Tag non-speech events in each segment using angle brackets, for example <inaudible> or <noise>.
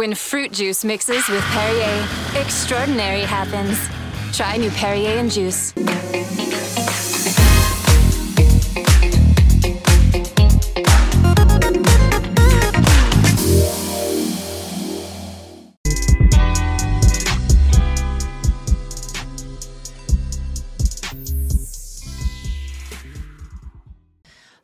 When fruit juice mixes with Perrier, extraordinary happens. Try new Perrier and juice.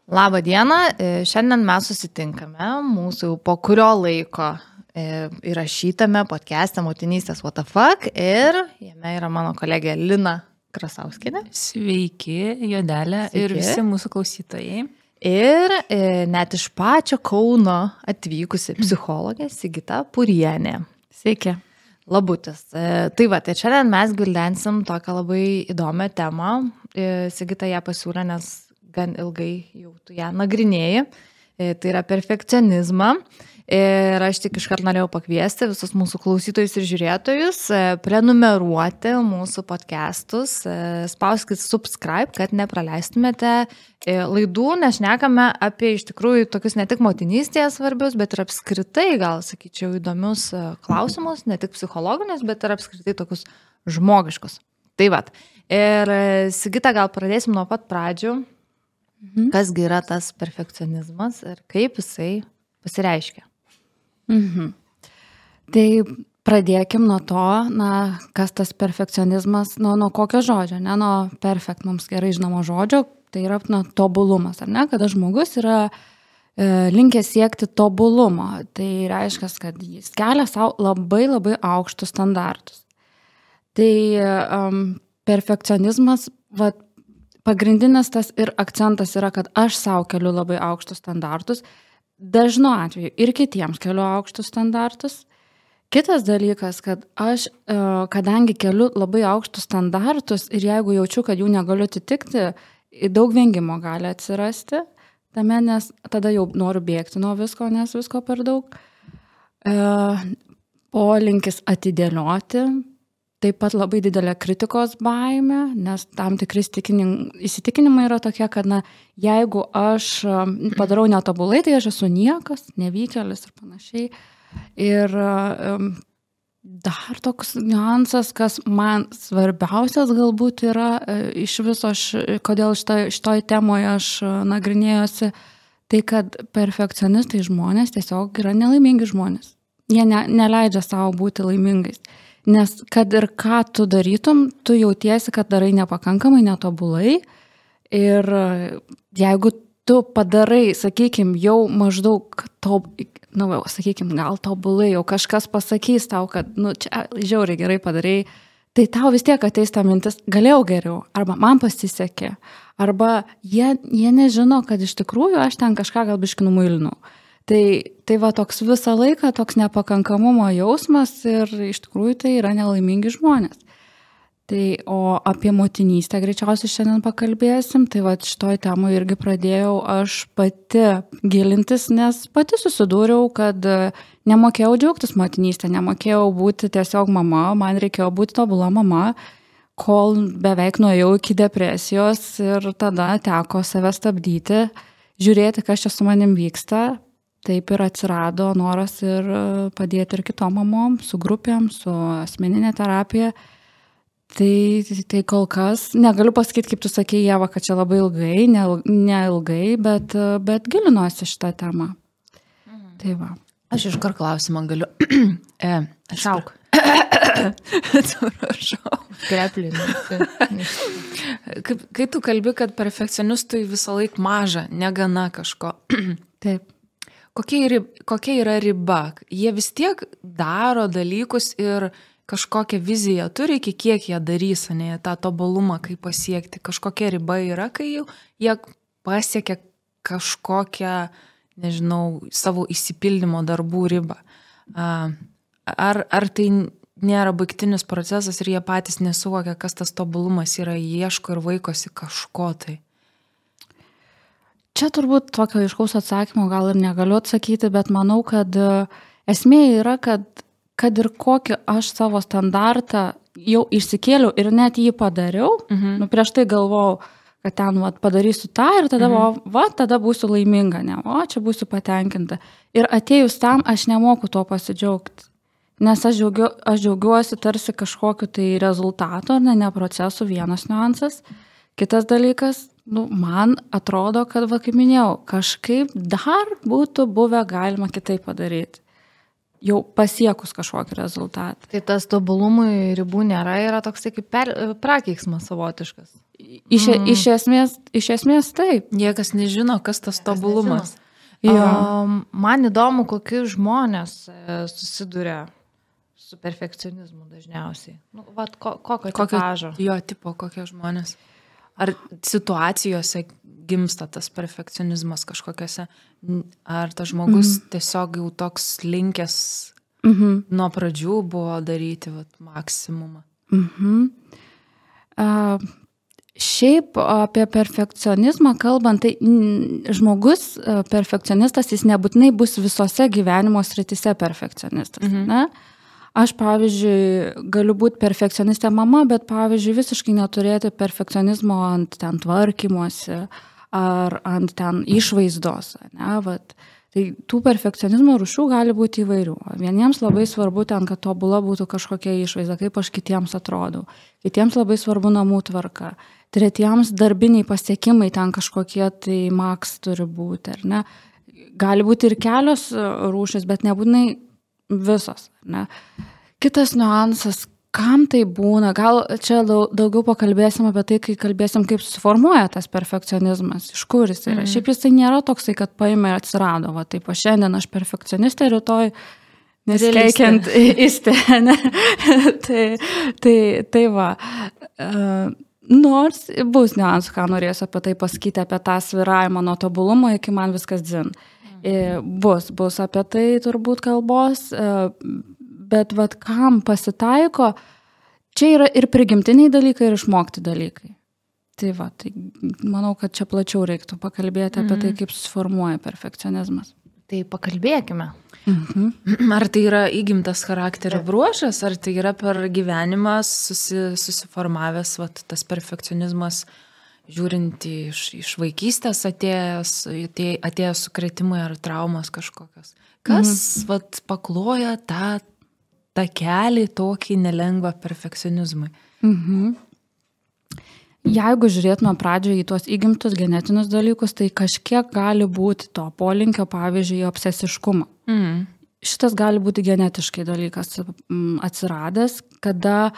Labą dieną, e, šiandien mes susitinkame mūsų po kurio laiko įrašytame podcast'e Motinystės WTF ir jame yra mano kolegė Lina Krasauskinė. Sveiki, Jodelė Sveiki. ir visi mūsų klausytojai. Ir e, net iš pačio Kauno atvykusi psichologė Sigita Purienė. Sveiki. Labutis. E, tai va, tai šiandien mes gvildensim tokią labai įdomią temą. E, Sigita ją pasiūlė, nes gan ilgai jau tu ją nagrinėjai. E, tai yra perfekcionizmą. Ir aš tik iškart norėjau pakviesti visus mūsų klausytojus ir žiūrėtojus e, prenumeruoti mūsų podcastus, e, spauskit subscribe, kad nepraleistumėte laidų, nes šnekame apie iš tikrųjų tokius ne tik motinystėje svarbius, bet ir apskritai, gal sakyčiau, įdomius klausimus, ne tik psichologinius, bet ir apskritai tokius žmogiškus. Tai vad. Ir Sigita, gal pradėsim nuo pat pradžių. Mhm. Kasgi yra tas perfekcionizmas ir kaip jisai pasireiškia? Mhm. Tai pradėkim nuo to, na, kas tas perfekcionizmas, nuo, nuo kokio žodžio, ne nuo perfekt mums gerai žinomo žodžio, tai yra na, tobulumas, ar ne, kada žmogus yra e, linkęs siekti tobulumo. Tai reiškia, kad jis kelia savo labai labai aukštus standartus. Tai um, perfekcionizmas, vat, pagrindinis tas ir akcentas yra, kad aš savo keliu labai aukštus standartus, dažnu atveju ir kitiems keliu aukštus standartus. Kitas dalykas, kad aš, e, kadangi keliu labai aukštus standartus ir jeigu jaučiu, kad jų negaliu atitikti, daug vengimo gali atsirasti tame, nes tada jau noriu bėgti nuo visko, nes visko per daug. E, polinkis atidėlioti, taip pat labai didelė kritikos baime, nes tam tikri įsitikinimai yra tokie, kad na, jeigu aš um, padarau netobulai, tai aš esu niekas, nevykėlis ir panašiai. Ir um, dar toks niuansas, kas man svarbiausias galbūt yra e, iš viso, aš, kodėl šitoj, šitoj temoje aš nagrinėjosi, tai kad perfekcionistai žmonės tiesiog yra nelaimingi žmonės. Jie ne, neleidžia savo būti laimingais. Nes kad ir ką tu darytum, tu jautiesi, kad darai nepakankamai, netobulai. Ir jeigu tu padarai, sakykime, jau maždaug to, nu, sakykime, gal tobulai, jau kažkas pasakys tau, kad, nu, čia žiauriai gerai padarai, tai tau vis tiek ateis ta mintis, galėjau geriau, arba man pasisekė, arba jie, jie nežino, kad iš tikrųjų aš ten kažką gal biškinu muilinu. Tai, tai va toks visą laiką toks nepakankamumo jausmas ir iš tikrųjų tai yra nelaimingi žmonės. Tai o apie motinystę greičiausiai šiandien pakalbėsim, tai va šitoj temoje irgi pradėjau aš pati gilintis, nes pati susidūriau, kad nemokėjau džiaugtis motinystę, nemokėjau būti tiesiog mama, man reikėjo būti tobula mama, kol beveik nuėjau iki depresijos ir tada teko save stabdyti, žiūrėti, kas čia su manim vyksta, taip ir atsirado noras ir e, padėti ir kitom mamom, su grupėm, su asmeninė terapija. Tai, tai kol kas negaliu pasakyti, kaip tu sakei, Jeva, kad čia labai ilgai, neilgai, bet, e, bet gilinuosi šitą temą. Mhm. Tai va. Aš iš kar klausimą galiu. <clears throat> e, šauk. Atsiprašau. <clears throat> Kreplinė. Kaip, kai tu kalbi, kad perfekcionistui visą laiką maža, negana kažko. Taip kokia, yra, kokia yra riba? Jie vis tiek daro dalykus ir kažkokią viziją turi, iki kiek jie darys, ne, tą tobulumą, kaip pasiekti. Kažkokia riba yra, kai jie pasiekia kažkokią, nežinau, savo įsipildymo darbų ribą. Ar, ar tai nėra baigtinis procesas ir jie patys nesuvokia, kas tas tobulumas yra, ieško ir vaikosi kažko tai? Čia turbūt tokio iškaus atsakymo gal ir negaliu atsakyti, bet manau, kad e, esmė yra, kad, kad ir kokį aš savo standartą jau išsikėliau ir net jį padariau, mhm. nu, prieš tai galvojau, kad ten vat, padarysiu tą ir tada, mhm. va, va, tada būsiu laiminga, ne, o čia būsiu patenkinta. Ir atėjus tam, aš nemoku to pasidžiaugti. Nes aš, džiaugiu, aš džiaugiuosi tarsi kažkokiu tai rezultatu, ar ne, ne procesu, vienas niuansas. Kitas dalykas, nu, man atrodo, kad, va, kaip minėjau, kažkaip dar būtų buvę galima kitaip padaryti. Jau pasiekus kažkokį rezultatą. Tai tas tobulumui ribų nėra, yra toks kaip per, prakeiksmas savotiškas. Iš, mm. iš, esmės, iš esmės taip. Niekas nežino, kas tas tobulumas. Jo. Um, man įdomu, kokie žmonės e, susiduria su perfekcionizmu dažniausiai. Nu, vat, ko, kokio kokio tipažo? Jo tipo, kokie žmonės. Ar situacijose gimsta tas perfekcionizmas kažkokiose, ar tas žmogus -hmm. tiesiog jau toks linkęs -hmm. nuo pradžių buvo daryti vat, maksimumą. -hmm. uh, Šiaip apie perfekcionizmą kalbant, tai žmogus perfekcionistas, jis nebūtinai bus visose gyvenimo sritise perfekcionistas. Mhm. Ne? Aš, pavyzdžiui, galiu būti perfekcionistė mama, bet, pavyzdžiui, visiškai neturėti perfekcionizmo ant ten tvarkymosi ar ant ten išvaizdos. Ne, vat. Tai tų perfekcionizmo rušių gali būti įvairių. Vieniems labai svarbu ten, kad tobula būtų kažkokia išvaizda, kaip aš kitiems atrodau. Kitiems labai svarbu namų tvarka. Tretiems darbiniai pasiekimai ten kažkokie tai maks turi būti, ar ne? Gali būti ir kelios rūšis, bet nebūtinai visos. Ne? Kitas niuansas, kam tai būna, gal čia daugiau pakalbėsim apie tai, kai kalbėsim, kaip susiformuoja tas perfekcionizmas, iš kur jis yra. Mm. Šiaip jisai nėra toksai, kad paėmė ir atsirado, va taip, o šiandien aš perfekcionistė, rytoj neskeikiant įstė. <laughs> <laughs> tai, tai, tai va. Uh, Nors bus niuansų, ką norėsiu apie tai pasakyti, apie tą sviravimą nuo tobulumo iki man viskas dzin. Mm. E, bus, bus apie tai turbūt kalbos, e, bet vad kam pasitaiko, čia yra ir prigimtiniai dalykai, ir išmokti dalykai. Tai va, tai manau, kad čia plačiau reiktų pakalbėti apie tai, mhm. kaip susiformuoja perfekcionizmas. Tai pakalbėkime. Mhm. <clears throat> Ar tai yra įgimtas charakterio bruožas, ar tai yra per gyvenimą susi, susiformavęs vat, tas perfekcionizmas, uh, žiūrint iš, iš vaikystės atėjęs, atėjęs sukretimai ar traumos kažkokios. Kas mhm. vat, pakloja tą, tą kelią tokį nelengvą perfekcionizmui? Mhm. Jeigu žiūrėtume pradžioje į tuos įgimtus genetinius dalykus, tai kažkiek gali būti to polinkio, pavyzdžiui, obsesiškumo. Mhm. Šitas gali būti genetiškai dalykas atsiradęs, kada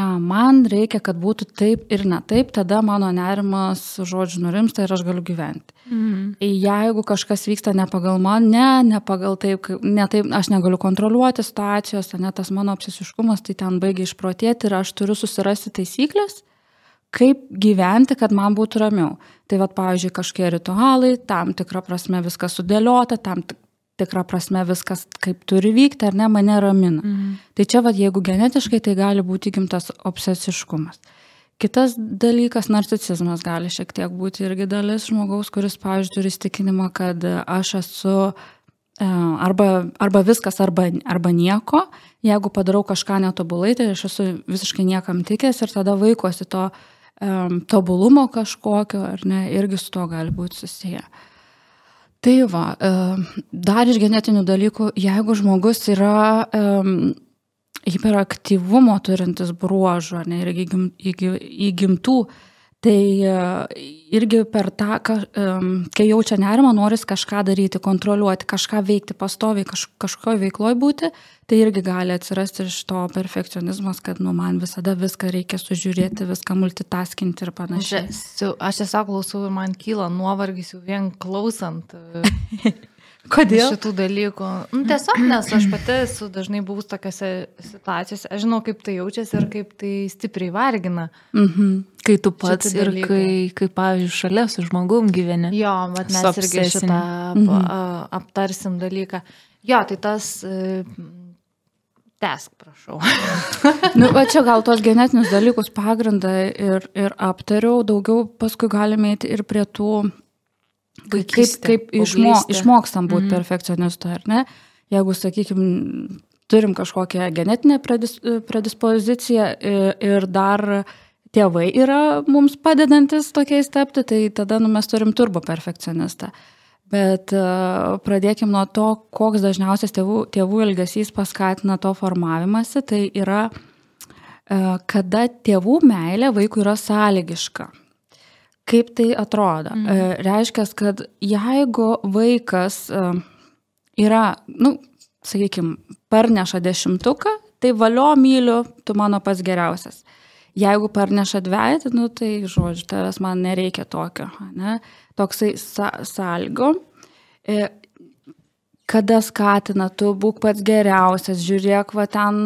man reikia, kad būtų taip ir ne taip, tada mano nerimas, žodžiu, nurimsta ir aš galiu gyventi. Mhm. Jeigu kažkas vyksta ne pagal man, ne, ne pagal taip, ne taip, aš negaliu kontroliuoti situacijos, ne tas mano apsisiškumas, tai ten baigia išprotėti ir aš turiu susirasti taisyklės, kaip gyventi, kad man būtų ramiau. Tai vad, pavyzdžiui, kažkokie ritualai, tam tikrą prasme viskas sudėliota, tam tikra prasme viskas kaip turi vykti, ar ne, mane ramina. Mhm. Tai čia, vad, jeigu genetiškai, tai gali būti gimtas obsesiškumas. Kitas dalykas - narcisizmas gali šiek tiek būti irgi dalis žmogaus, kuris, pavyzdžiui, turi įstikinimą, kad aš esu e, arba, arba viskas, arba, arba nieko. Jeigu padarau kažką netobulai, tai aš esu visiškai niekam tikęs ir tada vaikosi to um, tobulumo kažkokio, ar ne, irgi su to gali būti susiję. Uh, Tai va, dar iš genetinių dalykų, jeigu žmogus yra um, hiperaktyvumo turintis bruožų, ne, ir įgimtų, tai e, irgi per tą, kai jaučia nerimą, noris kažką daryti, kontroliuoti, kažką veikti, pastoviai kaž, kažkoje veikloje būti, tai irgi gali atsirasti iš to perfekcionizmas, kad nu, man visada viską reikia sužiūrėti, viską multitaskinti ir panašiai. Aš tiesiog klausau ir man kyla nuovargis jau vien klausant. <laughs> Kodėl? Šitų dalykų. Nu, tiesiog, nes aš pati esu dažnai buvus tokiose situacijose, aš žinau, kaip tai jaučiasi ir kaip tai stipriai vargina. Mhm. Kai tu pats ir kai, kai, pavyzdžiui, šalia su žmogum gyveni. Jo, bet mes irgi šitą mhm. aptarsim dalyką. Jo, tai tas Tesk, prašau. <laughs> nu, va čia gal tos genetinius dalykus pagrindą ir, ir aptariau, daugiau paskui galime eiti ir prie tų, Vaikystė, kaip, kaip išmo, išmokstam būti mm perfekcionistu, ar ne? Jeigu, sakykime, turim kažkokią genetinę predis, predispoziciją ir dar tėvai yra mums padedantis tokiais tapti, tai tada nu, mes turim turbo perfekcionistą. Bet pradėkime nuo to, koks dažniausias tėvų, tėvų elgesys paskatina to formavimąsi. Tai yra, kada tėvų meilė vaikui yra sąlygiška. Kaip tai atrodo? Mhm. Reiškia, kad jeigu vaikas yra, nu, sakykime, parneša dešimtuką, tai valio myliu, tu mano pats geriausias. Jeigu parneša dviejatį, nu, tai, žodžiu, tavęs man nereikia tokio. Ne? Toksai sa sąlygo. Kada skatina, tu būk pats geriausias, žiūrėk, va ten,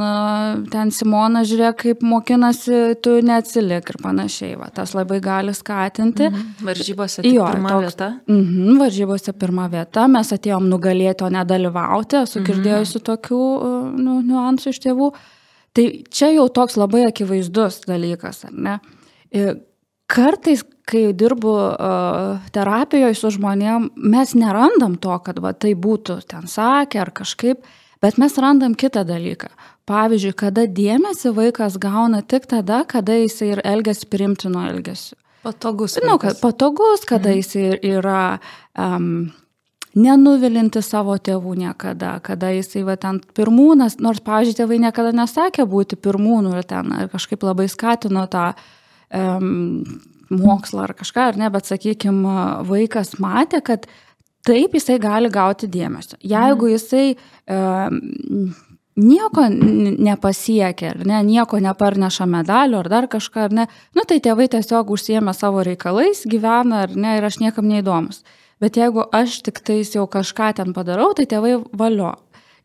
ten Simona, žiūrėk, kaip mokinasi, tu neatsilik ir panašiai. Va, tas labai gali skatinti. Mhm. Varžybose jo, pirma toks, vieta. Mhm, varžybose pirma vieta. Mes atėjom nugalėti, o nedalyvauti. Esu mhm. girdėjusi tokių nu, niuansų iš tėvų. Tai čia jau toks labai akivaizdus dalykas, ar ne? Kartais, kai dirbu uh, terapijoje su žmonėm, mes nerandam to, kad va, tai būtų ten sakė ar kažkaip, bet mes randam kitą dalyką. Pavyzdžiui, kada dėmesį vaikas gauna tik tada, kada jis ir elgesi primtino elgesiu. Patogus. Na, kad patogus, kada mm. jis yra um, nenuvilinti savo tėvų niekada, kada jisai va ten pirmūnas, nors, pavyzdžiui, tėvai niekada nesakė būti pirmūnų ir ten kažkaip labai skatino tą um, mokslą ar kažką, ar ne, bet, sakykime, vaikas matė, kad taip jisai gali gauti dėmesio. Jeigu mhm. jisai nieko nepasiekia, ar ne, nieko neparneša medalių ar dar kažką, ar ne, nu tai tėvai tiesiog užsiemė savo reikalais, gyvena, ar ne, ir aš niekam neįdomus. Bet jeigu aš tik tais jau kažką ten padarau, tai tėvai valio.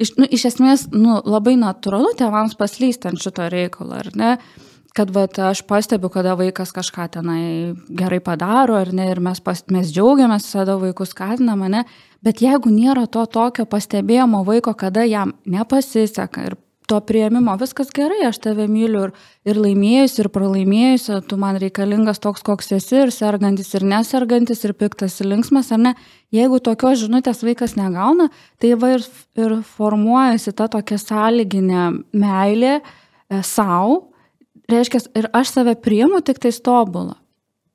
Iš, nu, iš esmės, nu, labai natūralu tėvams paslysti ant šito reikalo, ar ne? Kad vat, aš pastebiu, kada vaikas kažką tenai gerai padaro, ar ne, ir mes, pas, mes džiaugiamės, visada vaikus skatiname, ne? Bet jeigu nėra to tokio pastebėjimo vaiko, kada jam nepasiseka ir to prieimimo, viskas gerai, aš tave myliu ir, ir laimėjus, ir pralaimėjus, tu man reikalingas toks, koks esi, ir sergantis, ir nesergantis, ir piktas, ir linksmas, ar ne. Jeigu tokios žinutės vaikas negauna, tai va ir, ir formuojasi ta tokia sąlyginė meilė e, savo, reiškia, ir aš save priimu tik tai tobulą.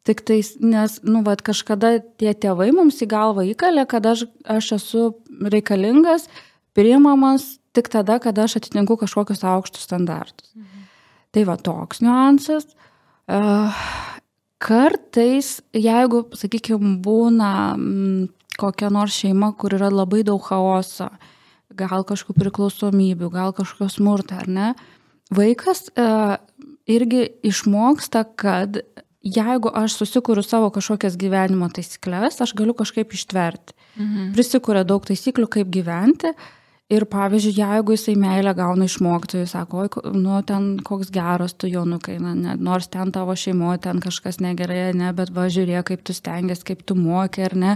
Tik tai, nes, nu, vad, kažkada tie tėvai mums į galvą įkalė, kad aš, aš esu reikalingas, priimamas, tik tada, kada aš atitinku kažkokius aukštus standartus. Mhm. Tai va toks niuansas. Kartais, jeigu, sakykime, būna kokia nors šeima, kur yra labai daug chaoso, gal kažkokių priklausomybių, gal kažkokio smurto, ar ne, vaikas irgi išmoksta, kad jeigu aš susikūriu savo kažkokias gyvenimo taisyklės, aš galiu kažkaip ištverti. Mhm. Prisikūrė daug taisyklių, kaip gyventi, Ir pavyzdžiui, jeigu jisai meilę gauna iš mokytojų, sako, oi, nu ten koks geras tu jaunukai, na, ne, nors ten tavo šeimoje ten kažkas negerai, ne, bet va žiūrėk, kaip tu stengiasi, kaip tu moki, ar ne,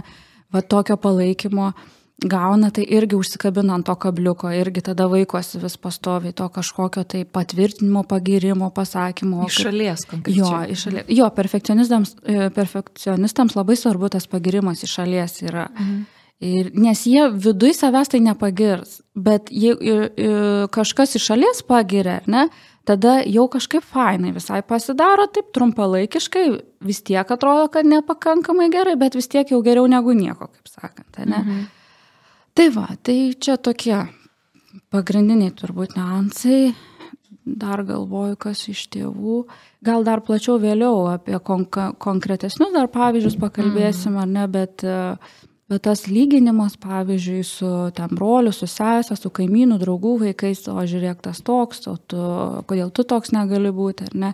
va tokio palaikymo gauna, tai irgi užsikabina ant to kabliuko, irgi tada vaikosi vis pastovi to kažkokio tai patvirtinimo, pagirimo, pasakymo. Iš šalies konkrečiai. Jo, iš šalies. Jo, perfekcionistams, e, perfekcionistams labai svarbu tas pagirimas iš šalies yra. Mhm Ir, nes jie viduj savęs tai nepagirs, bet jei kažkas iš šalies pagiria, ne, tada jau kažkaip fainai visai pasidaro, taip trumpalaikiškai, vis tiek atrodo, kad nepakankamai gerai, bet vis tiek jau geriau negu nieko, kaip sakant. Ne? Mhm. Tai va, tai čia tokie pagrindiniai turbūt niuansai. Dar galvoju, kas iš tėvų. Gal dar plačiau vėliau apie konka, konkretesnius dar pavyzdžius pakalbėsim, ar ne, bet Bet tas lyginimas, pavyzdžiui, su ten broliu, su sesė, su kaimynų, draugų vaikais, o žiūrėk tas toks, o tu, kodėl tu toks negali būti, ar ne,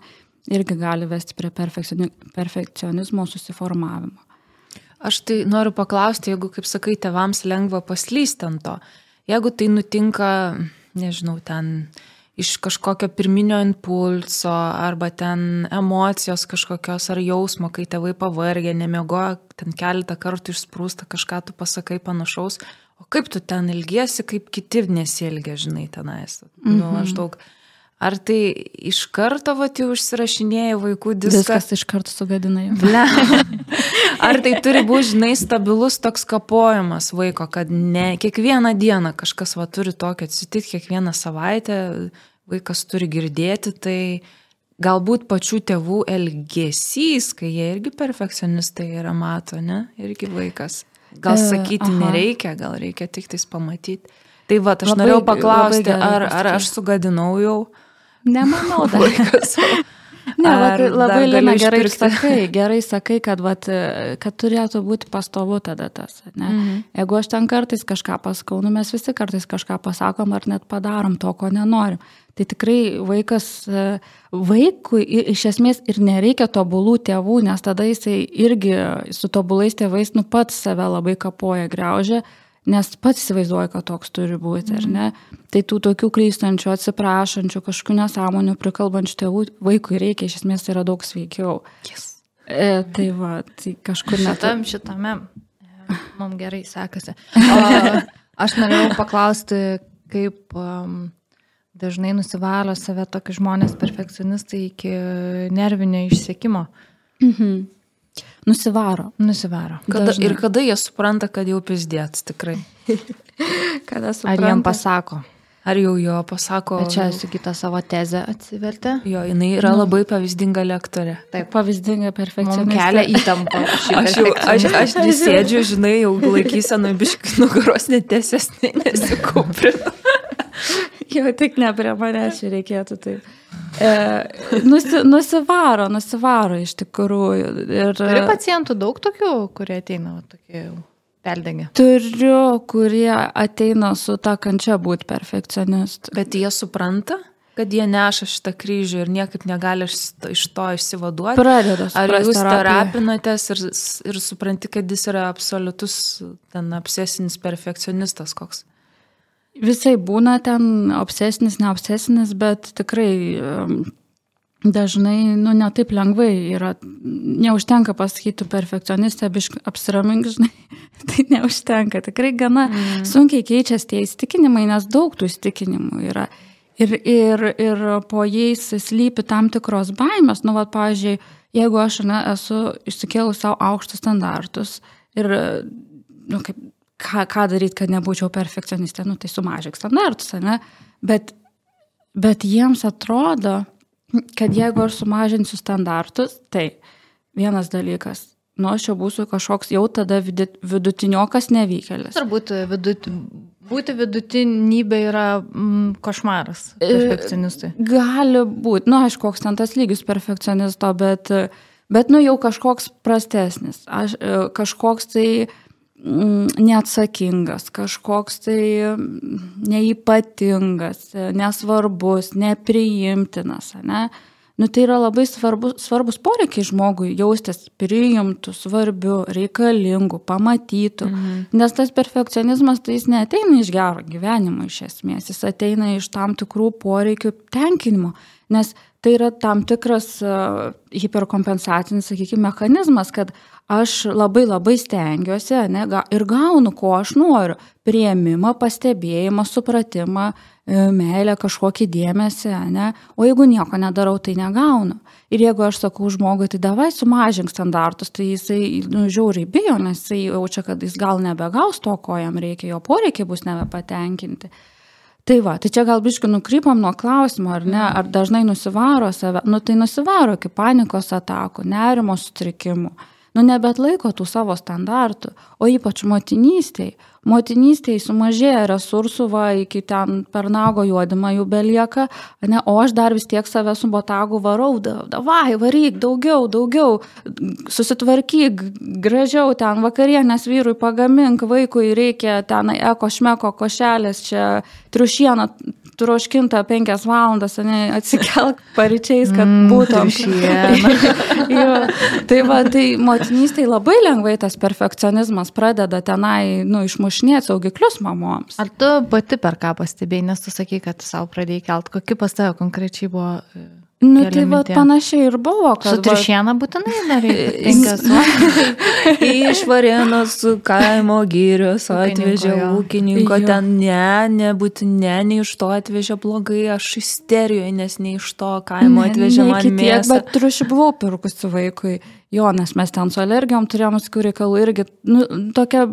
irgi gali vesti prie perfekcionizmo susiformavimo. Aš tai noriu paklausti, jeigu, kaip sakai, tevams lengva paslysti ant to, jeigu tai nutinka, nežinau, ten iš kažkokio pirminio impulso arba ten emocijos kažkokios ar jausmo, kai tėvai pavargė, nemiegojo, ten keletą kartų išsprūsta kažką tu pasakai panašaus, o kaip tu ten ilgiesi, kaip kiti nesielgia, žinai, tenais. Nu, mhm. Nu, aš daug. Ar tai iš karto vat jau užsirašinėja vaikų diską? Viskas iš karto sugadina jau. Ar tai turi būti, žinai, stabilus toks kapojimas vaiko, kad ne kiekvieną dieną kažkas va turi tokio atsitikti, kiekvieną savaitę vaikas turi girdėti, tai galbūt pačių tėvų elgesys, kai jie irgi perfekcionistai yra mato, ne, irgi vaikas Gal E, sakyti aha. nereikia, gal reikia tik tais pamatyti. Tai va, aš Labai- norėjau paklausti, ar, ar aš sugadinau jau Nemanau, dar. laikas. <laughs> Ne, vat, labai Lina gerai išpirkti? sakai, gerai sakai, kad, vat, kad turėtų būti pastovu tada tas. Ne? Mhm. Jeigu aš ten kartais kažką pasakau, nu mes visi kartais kažką pasakom ar net padarom to, ko nenorim. Tai tikrai vaikas, e, vaikui iš esmės ir nereikia tobulų tėvų, nes tada jisai irgi su tobulais tėvais nu pats save labai kapoja, greužia, nes pats įsivaizduoja, kad toks turi būti, ar ne? Tai tų tokių klystančių, atsiprašančių, kažkokių nesąmonių, prikalbančių tėvų vaikui reikia, iš esmės tai yra daug sveikiau. Yes. E, tai va, tai kažkur net. Šitam, šitame mums gerai sekasi. O, aš norėjau paklausti, kaip um, dažnai nusivalo save tokie žmonės perfekcionistai iki nervinio išsiekimo. Nusivaro. Nusivaro. Kada, Dažnai. ir kada jie supranta, kad jau pizdėts tikrai. <laughs> Kada Ar jiem pasako? Ar jau jo pasako. Bet čia Sigita savo tezę atsivertė. Jo, jinai yra Nu. labai pavyzdinga lektorė. Taip, pavyzdinga perfekcionistė. kelia <laughs> įtampą. Aš jau, aš, aš nesėdžiu, žinai, jau laikyseną biškai nugaros netesesnė, <laughs> nesikūprinu. Jo, tik ne prie manęs reikėtų taip. E, nusi, nusivaro, nusivaro iš tikrųjų. Ir, Turi pacientų daug tokių, kurie ateina, va, tokie jau perdegę. Turiu, kurie ateina su ta kančia būti perfekcionistu. Bet jie supranta, kad jie neša šitą kryžių ir niekaip negali iš to- iš to išsivaduoti. Pradeda Ar jūs terapinatės ir, ir supranti, kad jis yra absoliutus ten obsesinis perfekcionistas koks? Visai būna ten obsesinis, neobsesinis, bet tikrai dažnai, nu, netaip lengvai yra, neužtenka pasakyti perfekcionistė, apsiramink, <laughs> žinai, tai neužtenka, tikrai gana mm. sunkiai keičiasi tie įstikinimai, nes daug tų įstikinimų yra. Ir, ir, ir po jais slypi tam tikros baimės, nu, va, pavyzdžiui, jeigu aš ne, esu išsikėlus savo aukštus standartus ir, nu, kaip, ką, ką daryti, kad nebūčiau perfekcionistė, nu, tai sumažink standartus, ne? Bet, bet jiems atrodo, kad jeigu aš sumažinsiu standartus, tai vienas dalykas, nu, aš jau būsiu kažkoks jau tada vidutiniokas nevykėlis. Turbūt vidut, būti vidutinybė yra mm, košmaras perfekcionistui. Gali būti, nu, aišku, koks ten tas lygis perfekcionisto, bet, bet nu, jau kažkoks prastesnis, aš, e, kažkoks tai mm, neatsakingas, kažkoks tai neipatingas, e, nesvarbus, nepriimtinas, ne? Nu, tai yra labai svarbu, svarbus poreikiai žmogui jaustis priimtų, svarbių, reikalingų, pamatytų. Mhm. Nes tas perfekcionizmas, tai jis neteina iš gero gyvenimo iš esmės, jis ateina iš tam tikrų poreikių tenkinimo. Nes tai yra tam tikras hiperkompensacinis, sakykime, mechanizmas, kad aš labai labai stengiuosi ne, ir gaunu, ko aš noriu. Prieimimą, pastebėjimą, supratimą, e, meilę, kažkokį dėmesį, ne? o jeigu nieko nedarau, tai negaunu. Ir jeigu aš sakau žmogui, tai davai sumažink standartus, tai jisai nu, žiauriai bijo, nes jisai jaučia, kad jis gal nebegaus to, ko jam reikia, jo poreikiai bus nebepatenkinti. Tai va, tai čia gal biškai nukrypam nuo klausimo, ar ne, ar dažnai nusivaro save, nu tai nusivaro iki panikos atakų, nerimo sutrikimų, nu nebet laiko tų savo standartų, o ypač motinystėj. Motinystėj sumažėja resursų, va, iki ten per nago juodimą jų belieka, ne, o aš dar vis tiek save su botagu varau, da, davai, varyk, daugiau, daugiau, susitvarkyk, gražiau ten vakarienės vyrui pagamink, vaikui reikia ten eko šmeko košelės, čia triušieną troškinta penkias valandas, ne, atsikelk paryčiais, kad Mm, būtum. triušiena. <laughs> jo, tai va, tai motinystėje labai lengvai tas perfekcionizmas pradeda tenai, nu, išmušinėti saugiklius mamoms. Ar tu pati per ką pastebėjai, nes tu sakai, kad savo pradėjai kelt, kokie pas tave konkrečiai buvo e, Nu, tai va, panašiai ir buvo, Su kad... va- triušiena būtinai dar reikia <laughs> penkias valandas. <laughs> Iš Varėnos kaimo gyrios atvežė ūkininko, Jo. ten ne, nebūtinai, ne, ne iš to atvežė blogai, aš isterijoje, nes ne iš to kaimo Ne- atvežė ne man mėsą. Bet triušį buvau pirkusi vaikui. Jo, nes mes ten su alergijom turėjom visokių reikalų irgi. Nu, tokia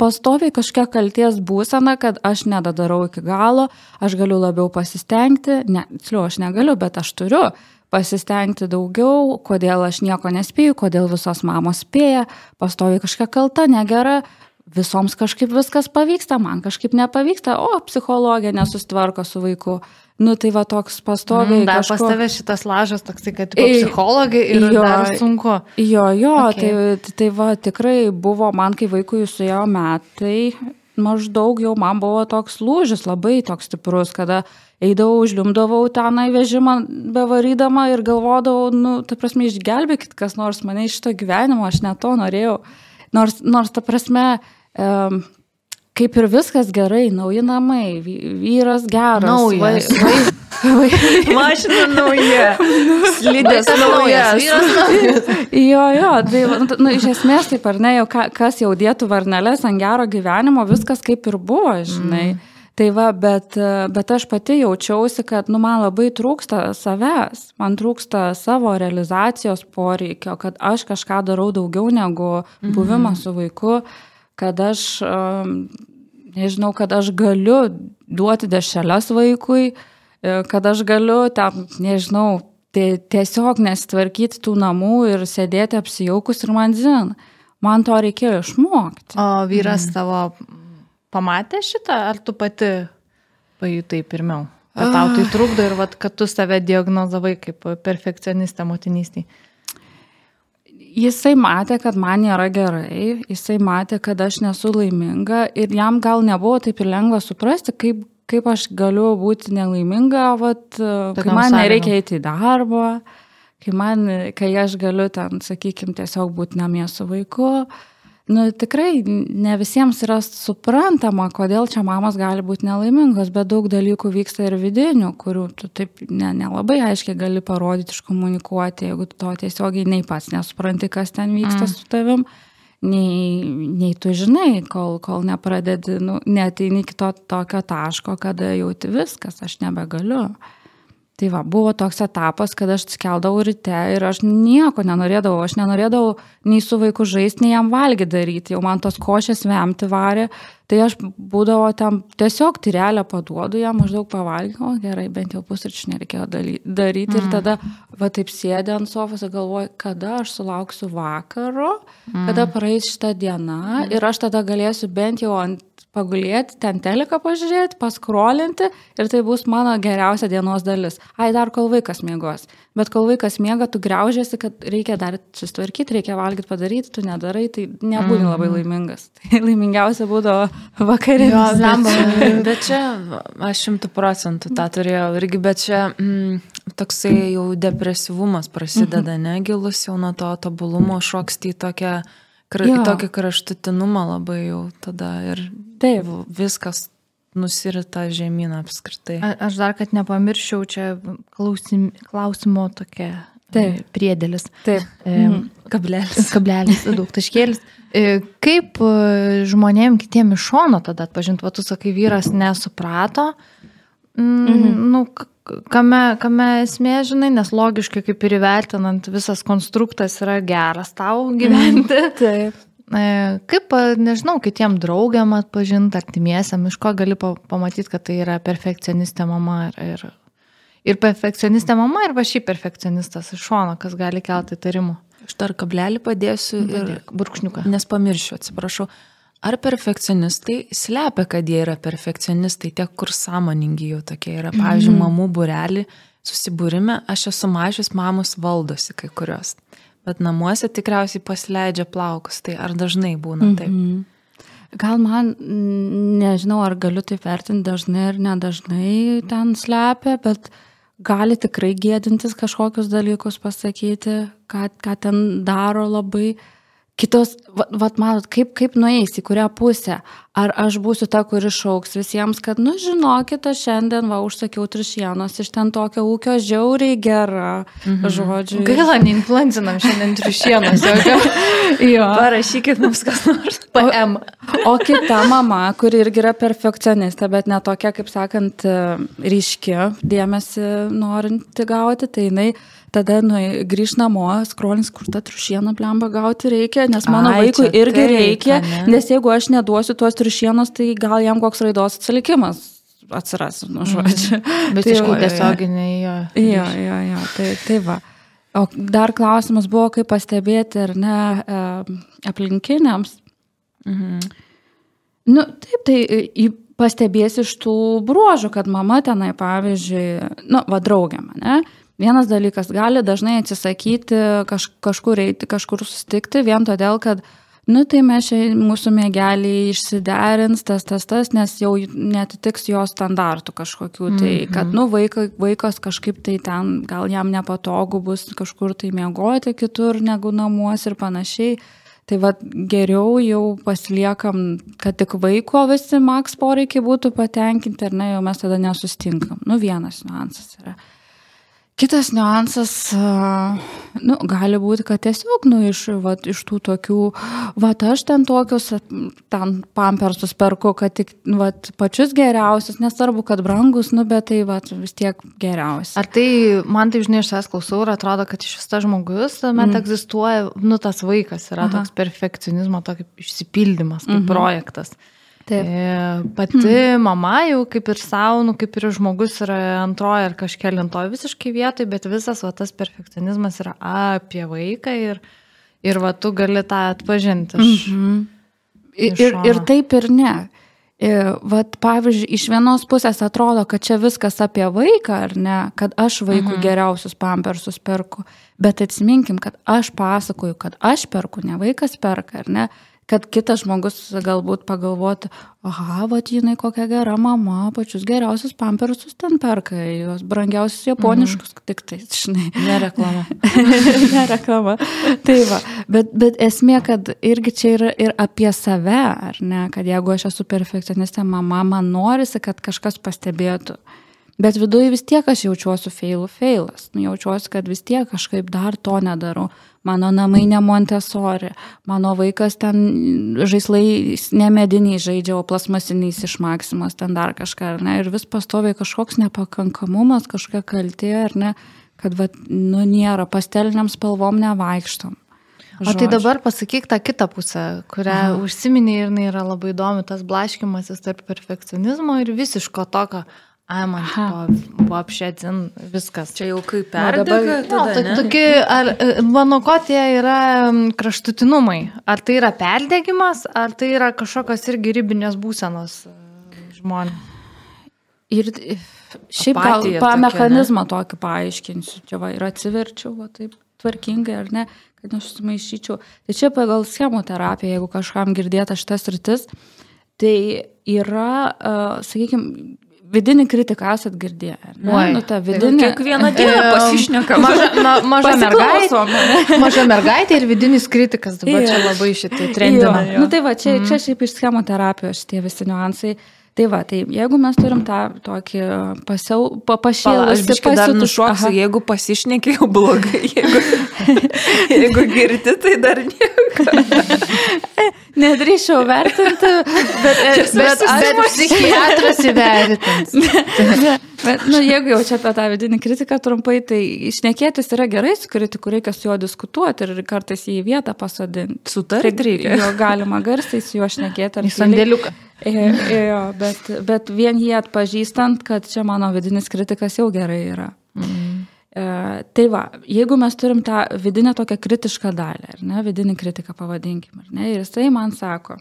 pastoviai kažkokia kalties būsena, kad aš nedadarau iki galo, aš galiu labiau pasistengti. Ne, tiksliau, aš negaliu, bet aš turiu pasistengti daugiau, kodėl aš nieko nespėju, kodėl visos mamos spėja, pastoviai kažkokia kalta, negera. visoms kažkaip viskas pavyksta, man kažkaip nepavyksta, o psichologija nesustvarko su vaiku. Nu tai va toks pastoviai. Mm, dar kažko... pas tave šitas lažas toksai, kad tipo, psichologai ir jo, dar sunku. Jo, jo, okay. tai, tai va tikrai buvo man, kai vaikui suėjo metai, maždaug jau man buvo toks lūžis labai toks stiprus, kada eidavau, užliumdavau tenai vežimą bevarydama ir galvodavau, nu, ta prasme, išgelbėkit kas nors mane iš šito gyvenimo, aš net to norėjau. Nors, nors ta prasme, um, kaip ir viskas gerai, nauji namai, vyras geras. Naujas. Vai, vai, Mašina nauja. Slidės naujas. jo, jo, tai nu, nu, iš esmės taip ar ne, jau ka, kas jau dėtų varnelės ant gero gyvenimo, viskas kaip ir buvo, žinai. Mm. Tai va, bet, bet aš pati jaučiausi, kad nu, man labai trūksta savęs, man trūksta savo realizacijos poreikio, kad aš kažką darau daugiau negu buvimas mm. su vaiku. Uh, kad aš, nežinau, kad aš galiu duoti dešelės vaikui, e, kad aš galiu ten, nežinau, tiesiog nesitvarkyti tų namų ir sėdėti apsijaukus ir man zin. Man to reikėjo išmokti. O vyras mm. tavo pamatė šitą, ar tu pati pajutai pirmiau? Kad tau tai trukdo ir vat, kad tu save diagnozavai kaip perfekcionistą motinystėje. Jisai matė, kad man nėra gerai, jisai matė, kad aš nesu laiminga ir jam gal nebuvo taip ir lengva suprasti, kaip, kaip aš galiu būti nelaiminga, vat, kai man nereikia eiti į darbą, kai, man, kai aš galiu ten, sakykime, tiesiog būti namie su vaiku. Uh, nu, tikrai ne visiems yra suprantama, kodėl čia mamos gali būti nelaimingos, bet daug dalykų vyksta ir vidinių, kurių tu taip nelabai ne, ne aiškiai gali parodyti, iškomunikuoti, jeigu to tiesiogiai nei pats nesupranti, kas ten vyksta mm. su tavim, nei, nei tu žinai, kol, kol nepradedi, nu, neteini iki to tokio taško, kada jauti viskas, aš nebegaliu. Tai va, buvo toks etapas, kad aš skeldavau ryte ir aš nieko nenorėdavau, aš nenorėdavau nei su vaiku žaisti, nei jam valgyti daryti, jau man tos košės vemti varė, tai aš būdavo ten tiesiog tyrelę paduodu, ją maždaug pavalgiau, gerai, bent jau pusryčių nereikėjo daryti mm. ir tada, va taip sėdė ant sofos ir galvoju, kada aš sulauksiu vakaro, mm. kada praeis šitą dieną mm. ir aš tada galėsiu bent jau ant pagulėti, ten teleką pažiūrėti, paskrolinti ir tai bus mano geriausia dienos dalis. Ai, dar kol vaikas miegos. Bet kol vaikas miega, tu greužiasi, kad reikia dar susitvarkyti, reikia valgyti, padaryti, tu nedarai, tai nebūni mm. labai laimingas. <laughs> Tai laimingiausia būdavo vakarienė. Bet, bet čia aš šimtų procentų tą turėjau irgi, bet čia mm, toksai jau depresyvumas prasideda, mm -hmm. negilus jau nuo to tobulumo šoksti į tokią Kra, jo. tokį kraštutinumą labai jau tada ir Taip. viskas nusirita žemyn apskritai. A, aš dar, kad nepamirščiau, čia klausim, klausimo tokia Taip. priedėlis. Taip. E, mhm. kablelis. <laughs> Kablelis, daug taškėlis. E, kaip e, žmonėm kitiem iš šono tada atpažinti, va tu sakai, vyras nesuprato, mm, mhm. nu, kame, kame esmė, žinai, nes logiškai kaip ir įvertinant visas konstruktas yra geras tau gyventi. Mm, <laughs> taip. E, kaip, nežinau, kitiem draugiam atpažinti, artimiesiam, iš ko gali pamatyti, kad tai yra perfekcionistė mama ir, ir, ir perfekcionistė mama ir va šį perfekcionistas iš šono, kas gali kelti įtarimų. Aš dar kablelį padėsiu ir burkšniuką. Nes pamiršiu, atsiprašau. Ar perfekcionistai slepia, kad jie yra perfekcionistai, tiek kur sąmoningi jau tokie yra. Pavyzdžiui, mm. mamų burelį susibūrime, aš esu mažas, mamos valdosi kai kurios. Bet namuose tikriausiai pasileidžia plaukus, tai ar dažnai būna taip? Mm -hmm. Gal man, nežinau, ar galiu tai vertinti dažnai ar nedažnai ten slepia, bet gali tikrai gėdintis kažkokius dalykus pasakyti, ką, ką ten daro labai. Uh, kitos, vat, vat matot, kaip, kaip nueis, į kurią pusę. Ar aš būsiu ta, kuri šauks visiems, kad, nu, žinokit, aš šiandien, va, užsakiau trišienos iš ten tokio ūkio žiauriai gera, mhm. žodžiu. Gaila, neinfluencinam šiandien trišienos, <laughs> jo. Parašykit mums kas nors. PM. O, o kita mama, kuri irgi yra perfekcionistė, bet ne tokia, kaip sakant, ryški, dėmesį norinti gauti, tai jinai tada nu, grįž namo, skrolins, kur tą trušieną blemba gauti reikia, nes mano Ai, vaikui irgi taip, reikia, ne? nes jeigu aš neduosiu tuos trušienos, tai gal jam koks raidos atsilikimas atsiras, nu, mhm. žodžiu. Mm. <laughs> Bet tai tiesioginiai jo. Jo, jo, jo, tai, tai va. O dar klausimas buvo, kaip pastebėti, ar ne, aplinkiniams. Mhm. Nu, taip, tai į- pastebėsi iš tų bruožų, kad mama tenai, pavyzdžiui, nu, va draugė mane. Vienas dalykas gali dažnai atsisakyti kaž, kažkur eiti, kažkur susitikti, vien todėl, kad, nu tai mes čia mūsų mėgeliai išsiderins tas, tas, tas, nes jau netitiks jo standartų kažkokių. Tai, kad, nu, vaikai, vaikas kažkaip tai ten, gal jam nepatogu bus kažkur tai miegoti kitur negu namuose ir panašiai. Tai vad geriau jau pasiliekam, kad tik vaiko visi maks poreikiai būtų patenkinti, ar ne, jau mes tada nesustinkam. Nu, vienas niuansas yra. Kitas niuansas, nu, gali būti, kad tiesiog, nu, iš, vat, iš tų tokių, va, aš ten tokius, ten pampersus perku, kad tik, vat, pačius geriausius, nesvarbu, kad brangus, nu, bet tai, vat, vis tiek geriausi. Ar tai, man tai žinai, iš savęs klausau ir atrodo, kad iš vis tas žmogus, tuomet mm. egzistuoja, nu, tas vaikas yra Aha. toks perfekcionizmo, tokio išsipildymas, kaip mm -hmm. projektas. Taip. E, Pati hmm. mama jau kaip ir savo, nu, kaip ir žmogus yra antroje ar kažkelintoje visiškai vietoje, bet visas va, tas perfekcionizmas yra apie vaiką ir, ir va, tu gali tą atpažinti. Iš, Mhm. Ir, ir, ir taip ir ne. Ir, vat, pavyzdžiui, iš vienos pusės atrodo, kad čia viskas apie vaiką, ar ne, kad aš vaikų mhm. geriausius pampersus perku, bet atsiminkim, kad aš pasakoju, kad aš perku, ne vaikas perka, ar ne, kad kitas žmogus galbūt pagalvotų, aha, va, jinai kokia gera mama, pačius geriausius pampersus ten perka, juos brangiausius japoniškus, mhm. tik tai, žinai. Nereklama. <laughs> Nereklama. Tai va, bet, bet esmė, kad irgi čia yra ir apie save, ar ne, kad jeigu aš esu perfekcionistė, mama, man norisi, kad kažkas pastebėtų. Bet viduje vis tiek aš jaučiuosi failų failas. Nu, jaučiuosi, kad vis tiek kažkaip dar to nedarau. Mano namai ne Montesori, mano vaikas ten žaislai nemediniai žaidžia, o plasmasiniais iš Maksimos, ten dar kažką, ar ne. Ir vis pastoviai kažkoks nepakankamumas, kažkokia kaltė, ar ne, kad, va, nu, nėra, pasteliniam spalvom nevaikštom. O tai dabar pasakyk tą kitą pusę, kurią užsiminė ir jinai yra labai įdomi, tas blaškimasis tarp perfekcionizmo ir visiško tokio, ai man buvo apšėdin viskas. Čia jau kaip perdega, Jo, tada, to- ne? tokie, ar, e, mano ko tie yra kraštutinumai? Ar tai yra perdegimas, ar tai yra kažkokios irgi ribinės būsenos e, žmonės? Ir šiaip gal pa mechanizmą tokį paaiškinsiu. Čia va ir atsiverčiau, va taip tvarkingai, ar ne, kad nesumaišyčiau. Tai čia pagal schemų terapiją, jeigu kažkam girdėta šitas rytis, tai yra, uh, sakykime, vidinį kritiką esat girdėję. Oi. Nu, ta Tai vidinė. Kiekvieną dieną Em, <laughs> pasišnekam. Maža, ma, maža, <laughs> mergaitė, <laughs> maža mergaitė ir vidinis kritikas dabar čia Jo. labai šitai trendina. Jo, nu, tai va, čia, mm. čia šiaip iš schemų terapijos šitie visi niuansai. Tai va, tai jeigu mes turim tą tokį pasiau, pa, pašėlusį, biškai dar pasiutuš- nušoksiu, Aha. jeigu pasišneki jau blogai, jeigu, jeigu girti, tai dar nieko. Nedrįšiau vertinti, bet, bet, Bet, bet psichiatras įvertins. <laughs> bet nu, jeigu jau čia apie tą vidinį kritiką trumpai, tai išnekėtis yra gerai su kritiku, reikia su juo diskutuoti ir kartais jį į vietą pasodinti. Sutarti reikia. Jo galima garsiai su juo šnekėti. Į sandėliuką. Jo, jo, bet, bet vien jį atpažįstant, kad čia mano vidinis kritikas jau gerai yra. Mm. E, tai va, jeigu mes turim tą vidinę tokią kritišką dalį, ar ne, vidinį kritiką pavadinkim, ar ne, ir jisai man sako,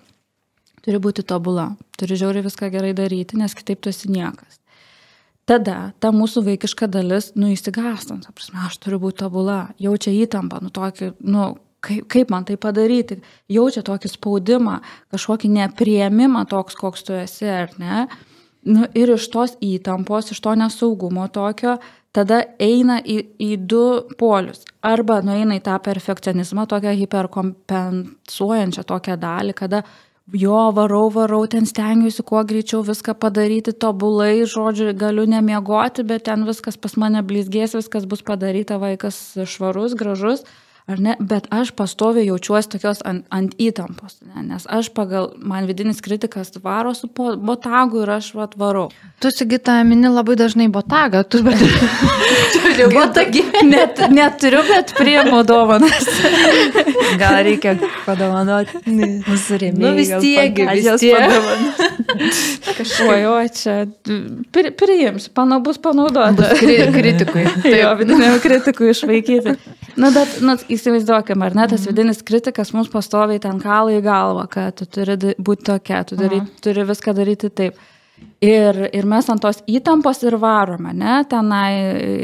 turi būti tobula, turi žiauriai viską gerai daryti, nes kitaip tu esi niekas. Tada ta mūsų vaikiška dalis, nu, įsigastant, ta prasme, aš turiu būti tobula, jaučia įtampą, nu, tokį, nu, kaip, kaip man tai padaryti, jaučia tokį spaudimą, kažkokį nepriemimą toks, koks tu esi, ar ne. Nu, ir iš tos įtampos, iš to nesaugumo tokio, tada eina į, į du polius. Arba nueina į tą perfekcionizmą, tokią hiperkompensuojančią tokią dalį, kada jo varau, varau, ten stengiuosi kuo greičiau viską padaryti tobulai, žodžiu, galiu nemiegoti, bet ten viskas pas mane blizgės, viskas bus padaryta, vaikas švarus, gražus. Ar ne? Bet aš pastoviai jaučiuosi tokios ant, ant įtampos, ne? nes aš pagal, man vidinis kritikas varo su botagu ir aš vat varau. Tu sigita mini labai dažnai botagą, tu bet... <laughs> Turiu botagį. Net, neturiu, bet priemu dovanas. <laughs> Gal reikia padovanoti mūsų rėmėjai. Nu vis tiek, vis tiek. Kažkuoju, čia pri, priimsiu, pana bus panaudota. Kri kritikui. Tai <laughs> jo vidiniam kritikui išvaikyti. Na, bet, na, įsivaizduokim, ar ne, tas mhm. vidinis kritikas mums pastoviai ten kalą į galvą, kad tu turi būti tokia, tu dary, mhm. turi viską daryti taip. Ir, ir mes ant tos įtampos ir varome, ne, tenai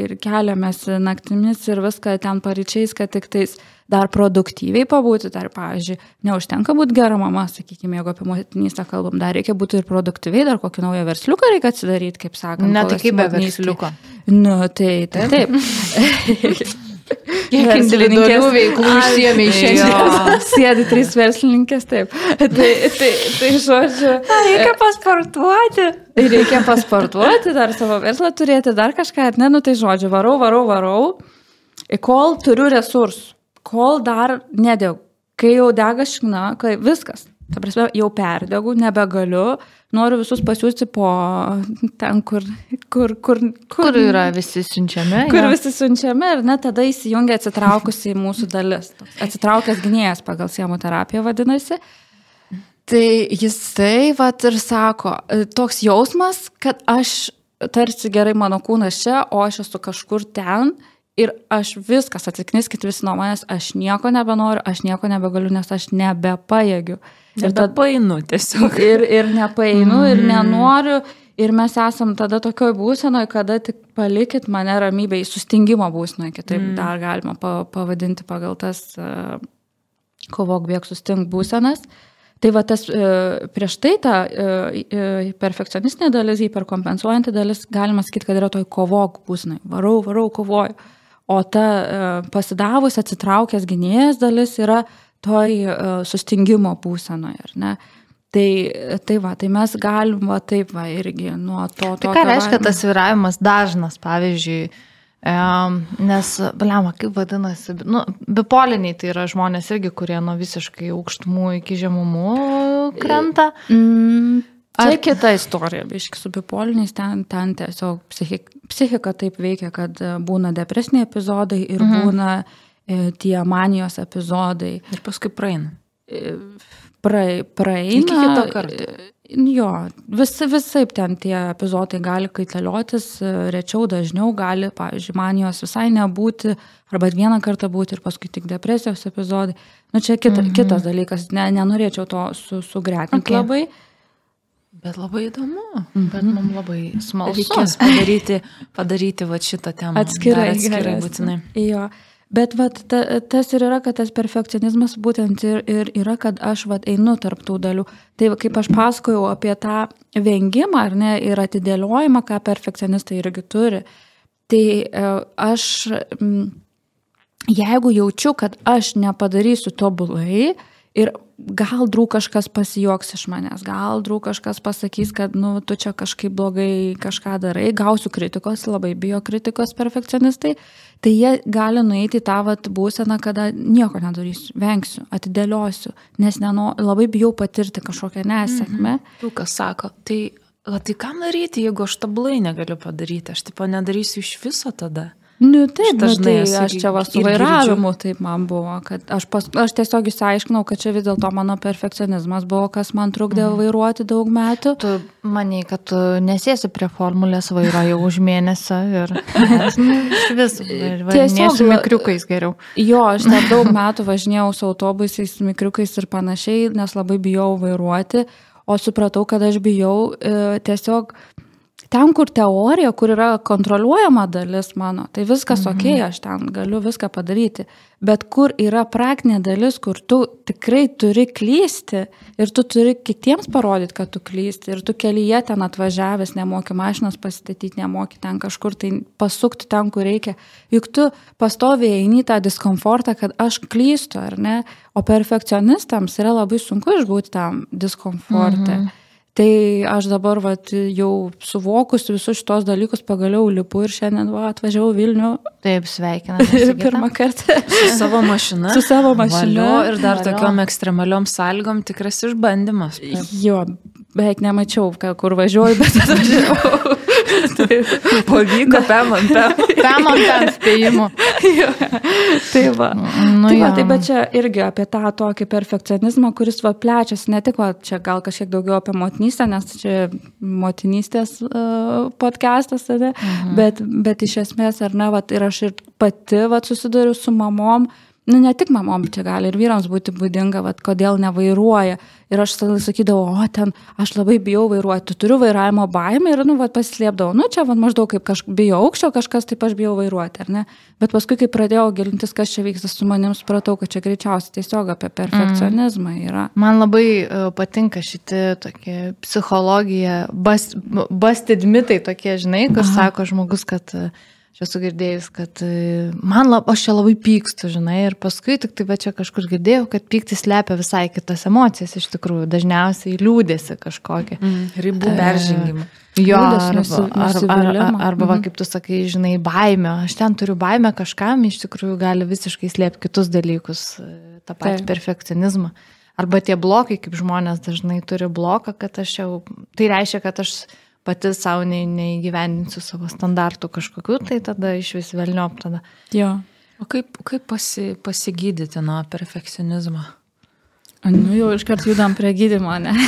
ir keliamės naktimis ir viską ten paryčiais, kad tik tais dar produktyviai pabūti, dar, pavyzdžiui, neužtenka būti gera mama, sakykime, jeigu apie motinystę kalbam, dar reikia būti ir produktyviai, dar kokį naują versliuką reikia atsidaryti, kaip sakant. Net kaip be versliuko. Nu, tai, tai taip. taip. <laughs> Kiek indėlininkės veiklų užsiemė šiandien. <laughs> Sėdi trys verslininkės, taip. <laughs> Tai, tai, tai žodžiu. Reikia pasportuoti. Reikia pasportuoti, dar savo verslą turėti, dar kažką, ar ne, nu tai žodžiu, varau, varau, varau, kol turiu resursų, kol dar nedegu. Kai jau dega šikna, kai viskas, ta prasme, jau perdegu, nebegaliu, noriu visus pasiūsti po ten, kur, kur, kur, kur, kur yra visi siunčiami. Kur ja. visi siunčiami ir net tada įsijungia atsitraukusi į mūsų dalis. Atsitraukęs gynėjas pagal siemų terapiją vadinasi. Tai jisai vat ir sako, toks jausmas, kad aš tarsi gerai mano kūnas čia, o aš esu kažkur ten ir aš viskas, atsikniskit visi nuo manęs, aš nieko nebenoriu, aš nieko nebegaliu, nes aš nebepajėgiu. Ir tada painu tiesiog. Ir, ir nepainu, mm. ir nenoriu. Ir mes esam tada tokioj būsenoje, kada tik palikit mane ramybėje, sustingimo būsenoje, kitaip mm. dar galima pavadinti pagal tas uh, kovok bėg sustink būsenas. Tai va tas uh, prieš tai ta uh, perfekcionistinė dalis, hiperkompensuojanti dalis, galima sakyti, kad yra toj kovok būsenai. Varau, varau, kovoju. O ta pasidavus, atsitraukęs gynėjas dalis yra toj uh, sustingimo būsenoje, ar ne? Tai, tai va, tai mes galim va taip va irgi nuo to. Tai ką reiškia tas viravimas dažnas, pavyzdžiui, nes, blema, kaip vadinasi, nu, bipoliniai tai yra žmonės irgi, kurie nuo visiškai aukštumų iki žemumų krenta. Mm. Ar... kita istorija, biški su bipoliniais, ten, ten tiesiog psichika, psichika taip veikia, kad būna depresiniai epizodai ir mhm. būna E, tie manijos epizodai. Ir paskui praeina. E, prae, praeina. Iki kito karto. E, jo, vis, visaip ten tie epizodai gali kaitaliotis, rečiau, dažniau gali, pavyzdžiui, manijos visai nebūti, arba vieną kartą būti ir paskui tik depresijos epizodai. Nu, čia kita, -hmm. kitas dalykas, ne, nenorėčiau to su, sugretinti okay. labai. Bet labai įdomu, mm -hmm. bet mums labai smalsu. Reikės <laughs> padaryti, padaryti va šitą temą. Atskirai, atskirai būtinai. Jo. Bet vat, ta, tas ir yra, kad tas perfekcionizmas būtent ir, ir yra, kad aš vat, einu tarp tų dalių. Tai kaip aš pasakojau apie tą vengimą ar ne, ir atidėliojimą, ką perfekcionistai irgi turi, tai e, aš, jeigu jaučiu, kad aš nepadarysiu tobulai ir gal drūg kažkas pasijuoks iš manęs, gal drūg kažkas pasakys, kad, nu, tu čia kažkaip blogai kažką darai, gausiu kritikos, labai bijo kritikos perfekcionistai, tai jie gali nueiti į tą vat, būseną, kada nieko nedarysiu, vengsiu, atidėliosiu, nes neno, labai bijau patirti kažkokią nesėkmę. Mhm. Tu kas sako, tai, o tai kam daryti, jeigu aš tabulai negaliu padaryti, aš tipo nedarysiu iš viso tada. Nu taip, dažnai tai aš čia vas su vairavimu taip man buvo, kad aš, pas, aš tiesiog įsiaiškinau, kad čia vis dėlto mano perfekcionizmas buvo, kas man trukdė mm. vairuoti daug metų. Tu maniai, kad tu nesėsi prie formulės vairo jau už mėnesio ir nu, vis <laughs> tiesiog su mikriukais geriau. Jo, aš net daug <laughs> metų važinėjau su autobusais, mikriukais ir panašiai, nes labai bijau vairuoti, o supratau, kad aš bijau e, tiesiog ten, kur teorija, kur yra kontroliuojama dalis mano, tai viskas mhm. ok, aš ten galiu viską padaryti. Bet kur yra praktinė dalis, kur tu tikrai turi klysti ir tu turi kitiems parodyti, kad tu klysti ir tu kelyje ten atvažiavęs, nemoki mašinos pasistatyti, nemoki ten kažkur tai pasukti ten, kur reikia. Juk tu pastoviai eini tą diskomfortą, kad aš klystu, ar ne? O perfekcionistams yra labai sunku išbūti tam diskomfortą. Mhm. Tai aš dabar vat, jau suvokus visus šitos dalykus pagaliau lipu ir šiandien va, atvažiavau Vilnių. Taip, sveikinu. <laughs> Pirmą kartą. Su savo mašina. Su savo mašina. Valio, ir dar Valio. tokiom ekstremaliom sąlygom tikras išbandymas. Jo, beveik nemačiau, kur važiuoju, bet atvažiavau. <laughs> Pavyko, pem ant pem. Pem ant pem spėjimų. tai va. Nu, tai, va, tai bet čia irgi apie tą tokį perfekcionizmą, kuris va plečiasi, ne tik va, čia gal kažkiek daugiau apie motinystę, nes čia motinystės uh, podcastas, tada, mhm. bet, bet iš esmės, ar ne, va, ir aš ir pati va, susiduriu su mamom, nu ne tik mamom, čia gali ir vyrams būti būdinga, vat, kodėl nevairuoja. Ir aš tada sakydavau, o ten, aš labai bijau vairuoti, tu turiu vairavimo baimę ir, nu, vat, pasislėpdavau, nu, čia, vat, maždaug kaip kažkas bijau aukščio, kažkas taip aš bijau vairuoti, ar ne? Bet paskui, kai pradėjau gilintis, kas čia vyksta su manim, supratau, kad čia greičiausiai tiesiog apie perfekcionizmą yra. Man labai uh, patinka šitie tokie psichologija, bas, busted mitai tokie, žinai, kur Aha. sako žmogus, kad uh, aš esu girdėjus, kad e, man lab, aš čia labai pykstu, žinai, ir paskui tik tai va čia kažkur girdėjau, kad pyktis lepia visai kitas emocijas, iš tikrųjų, dažniausiai liūdėsi kažkokią. Mm, ribų peržengimą. Jo, Liūdesį, arba, nusi- ar, ar, ar, nusivylimą. arba va, Mhm. kaip tu sakai, žinai, baimę. Aš ten turiu baimę kažkam, iš tikrųjų gali visiškai slėpti kitus dalykus, e, tą patį Taip. perfekcionizmą. Arba tie blokai, kaip žmonės dažnai turi bloką, kad aš jau, tai reiškia, kad aš pati savo ne, neįgyvendinsiu savo standartų kažkokiu, tai tada iš vis velniop tada. Jo. O kaip, kaip pasi, pasigydyti nuo perfekcionizmo? Nu jau iškart judam prie gydymo, ne? <laughs>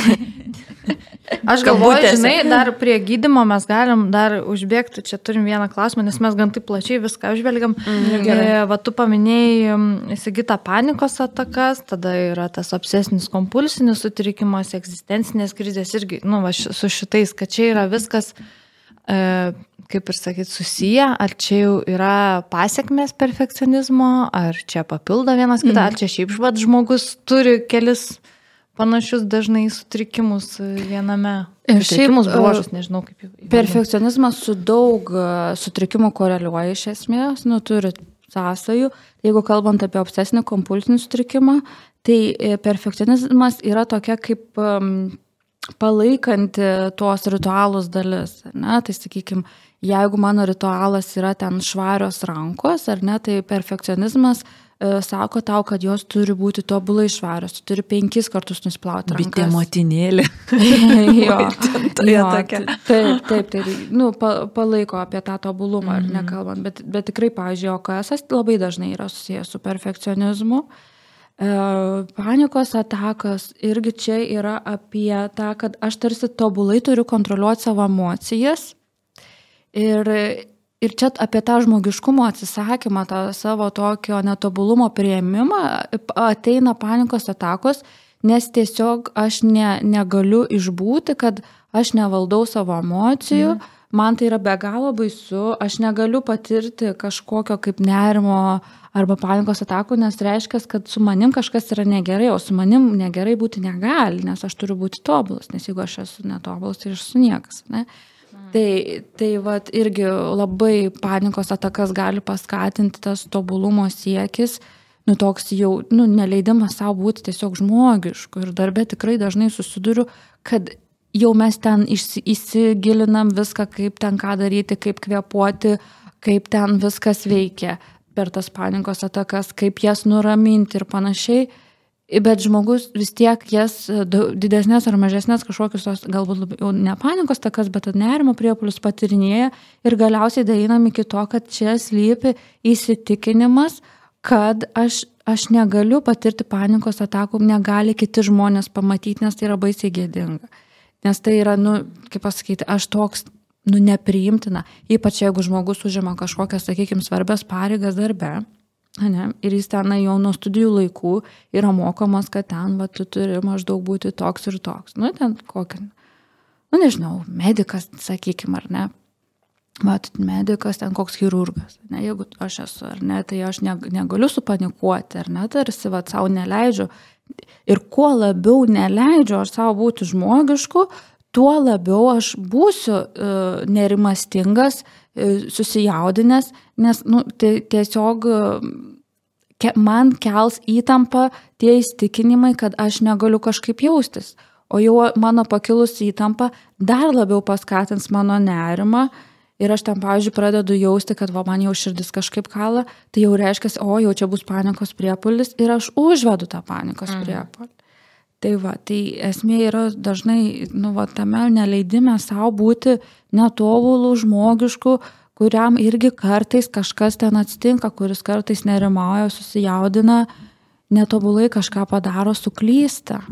Aš galvoju, žinai, dar prie gydimo mes galim dar užbėgti, čia turim vieną klausimą, nes mes gan taip plačiai viską užvelgiam. Mm, gerai. Va, tu paminėjai įsigytą panikos atakas, tada yra tas obsesinis kompulsinis sutrikimas, egzistencinės krizės irgi, nu, va, su šitais, kad čia yra viskas, e, kaip ir sakyt, susiję, ar čia jau yra pasiekmes perfekcionizmo, ar čia papildo vienas kitą, mm. ar čia šiaip žvat žmogus turi kelis panašius dažnai sutrikimus viename. Ir Sutrikimus, e, bruožus, nežinau kaip jau. Perfekcionizmas su daug e, sutrikimų koreliuoja iš esmės, nu, turi sąsajų. Jeigu kalbant apie obsesinį kompulsinį sutrikimą, tai e, perfekcionizmas yra tokia kaip um, palaikanti tuos ritualus dalis. Ne? Tai sakykime, jeigu mano ritualas yra ten švarios rankos, ar ne, tai perfekcionizmas e, sako tau, kad jos turi būti tobulai švarios, tu turi penkis kartus nusplauti rankas. Bitė motinėlė. <laughs> jo, jo, tokia. taip, taip, tai nu, pa, palaiko apie tą tobulumą, ar nekalbant, bet, bet tikrai, pavyzdžiui, OKS labai dažnai yra susijęs su perfekcionizmu. E, Panikos atakas irgi čia yra apie tą, kad aš tarsi tobulai turiu kontroliuoti savo emocijas ir, ir čia apie tą žmogiškumo atsisakymą, tą savo tokio netobulumo prieimimą ateina panikos atakos, nes tiesiog aš ne, negaliu išbūti, kad aš nevaldau savo emocijų. Mm. Man tai yra be galo baisu, aš negaliu patirti kažkokio kaip nerimo arba panikos atakų, nes reiškia, kad su manim kažkas yra negerai, o su manim negerai būti negali, nes aš turiu būti tobulas, nes jeigu aš esu netobulas, tai aš esu niekas. Ne? Tai, tai vat, irgi labai panikos atakas gali paskatinti tas tobulumo siekis, nu toks jau, nu, neleidimas savo būti tiesiog žmogišku. Ir darbė tikrai dažnai susiduriu, kad jau mes ten įsigilinam viską, kaip ten ką daryti, kaip kvepuoti, kaip ten viskas veikia per tas panikos atakas, kaip jas nuraminti ir panašiai. Bet žmogus vis tiek jas e, didesnės ar mažesnės kažkokius, tos, galbūt labiau ne panikos takas, bet nerimo priepolius patirinėja ir galiausiai dainam iki to, kad čia slypi įsitikinimas, kad aš, aš negaliu patirti panikos atakų, negali kiti žmonės pamatyti, nes tai yra baisiai gėdinga. Nes tai yra, nu, kaip pasakyti, aš toks, nu, nepriimtina, ypač jeigu žmogus užima kažkokias, sakykime, svarbias pareigas darbe. Ne? Ir jis ten jau nuo studijų laikų yra mokomas, kad ten va, tu turi maždaug būti toks ir toks. Nu, ten kokia, nu nežinau, medicas, sakykime, ar ne. Mat, medicas ten koks chirurgas. Ne, jeigu aš esu, ar ne, tai aš neg negaliu supanikuoti, ar ne, tarsi va savo neleidžiu. Ir kuo labiau neleidžiu aš savo būti žmogišku, tuo labiau aš būsiu uh, nerimastingas, uh, susijaudinęs, nes nu, tai tiesiog ke, man kels įtampa tie įstikinimai, kad aš negaliu kažkaip jaustis. O jau mano pakilus įtampa dar labiau paskatins mano nerimą. Ir aš ten, pavyzdžiui, pradedu jausti, kad va, man jau širdis kažkaip kala, tai jau reiškia, o jau čia bus panikos priepulis ir aš užvedu tą panikos mm. priepulį. Tai va, tai esmė yra dažnai, nu, va, tame neleidime savo būti netobulų, žmogiškų, kuriam irgi kartais kažkas ten atsitinka, kuris kartais nerimauja, susijaudina, netobulai kažką padaro, suklysta.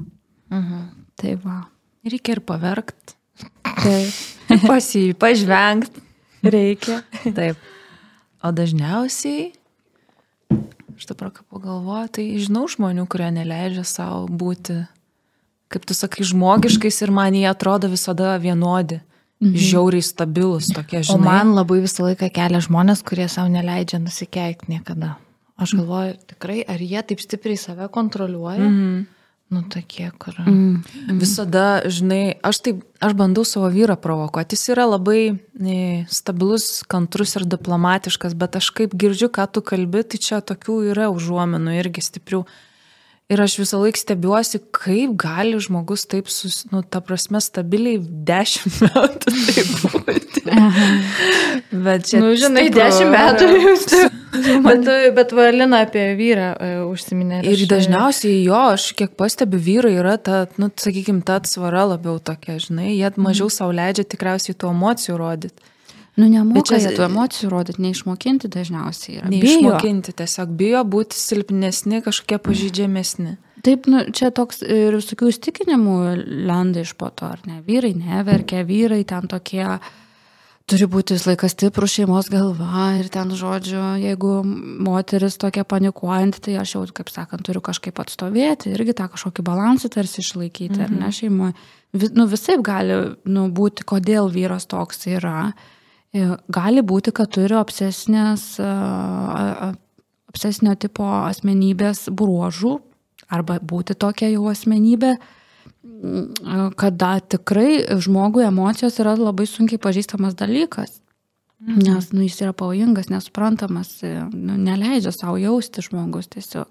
Mhm. Tai va. Reikia ir paverkt. Taip. <laughs> Pasi, pažvengt. Reikia. Taip. O dažniausiai, aš dabar ką pagalvoju, tai žinau žmonių, kurie neleidžia savo būti, kaip tu sakai, žmogiškais ir man jie atrodo visada vienodi. Mhm. Žiauriai stabilus tokie žmonės. O man labai visą laiką kelia žmonės, kurie savo neleidžia nusikeikti niekada. Aš galvoju, tikrai, ar jie taip stipriai save kontroliuoja? Mhm. Nu, tokie, kur. Mm. Visada, žinai, aš taip, aš bandau savo vyrą provokuoti. Jis yra labai ne, stabilus, kantrus ir diplomatiškas, bet aš kaip girdžiu, ką tu kalbi, tai čia tokių yra užuomenų irgi stiprių. Ir aš visą laiką stebiuosi, kaip gali žmogus taip, sus, nu, ta prasme, stabiliai dešimt metų taip būti. bet čia. Nu, žinai, dešimt metų jūs. <laughs> Bet, bet Valina apie vyrą uh, užsiminė. Ir aš... dažniausiai jo, aš kiek pastebiu, vyrai yra ta, nu, sakykime, ta atsvara labiau tokia, žinai, jie mažiau mm. savo leidžia tikriausiai tų emocijų rodyti. Nu, nemoka čia tų emocijų rodyti, neišmokinti dažniausiai yra. Neišmokinti, bijo. tiesiog bijo būti silpnesni, kažkokie pažydžiamesni. Taip, nu, čia toks ir visokių įstikinimų lenda iš po to, ar ne? Vyrai neverkia, vyrai ten tokie, turi būti visą laiką stiprus šeimos galva ir ten, žodžiu, jeigu moteris tokia panikuojanti, tai aš jau, kaip sakant, turiu kažkaip atstovėti, irgi tą kažkokį balansą tarsi išlaikyti, mhm. ar ne mhm. šeimoje. Nu, visai gali nu, būti, kodėl vyras toks yra. E, gali būti, kad turi obsesinės, obsesinio tipo asmenybės bruožų, arba būti tokia jau asmenybė, kada tikrai žmogui emocijos yra labai sunkiai pažįstamas dalykas. Mhm. Nes nu, jis yra pavojingas, nesuprantamas, nu, neleidžia savo jausti žmogus tiesiog.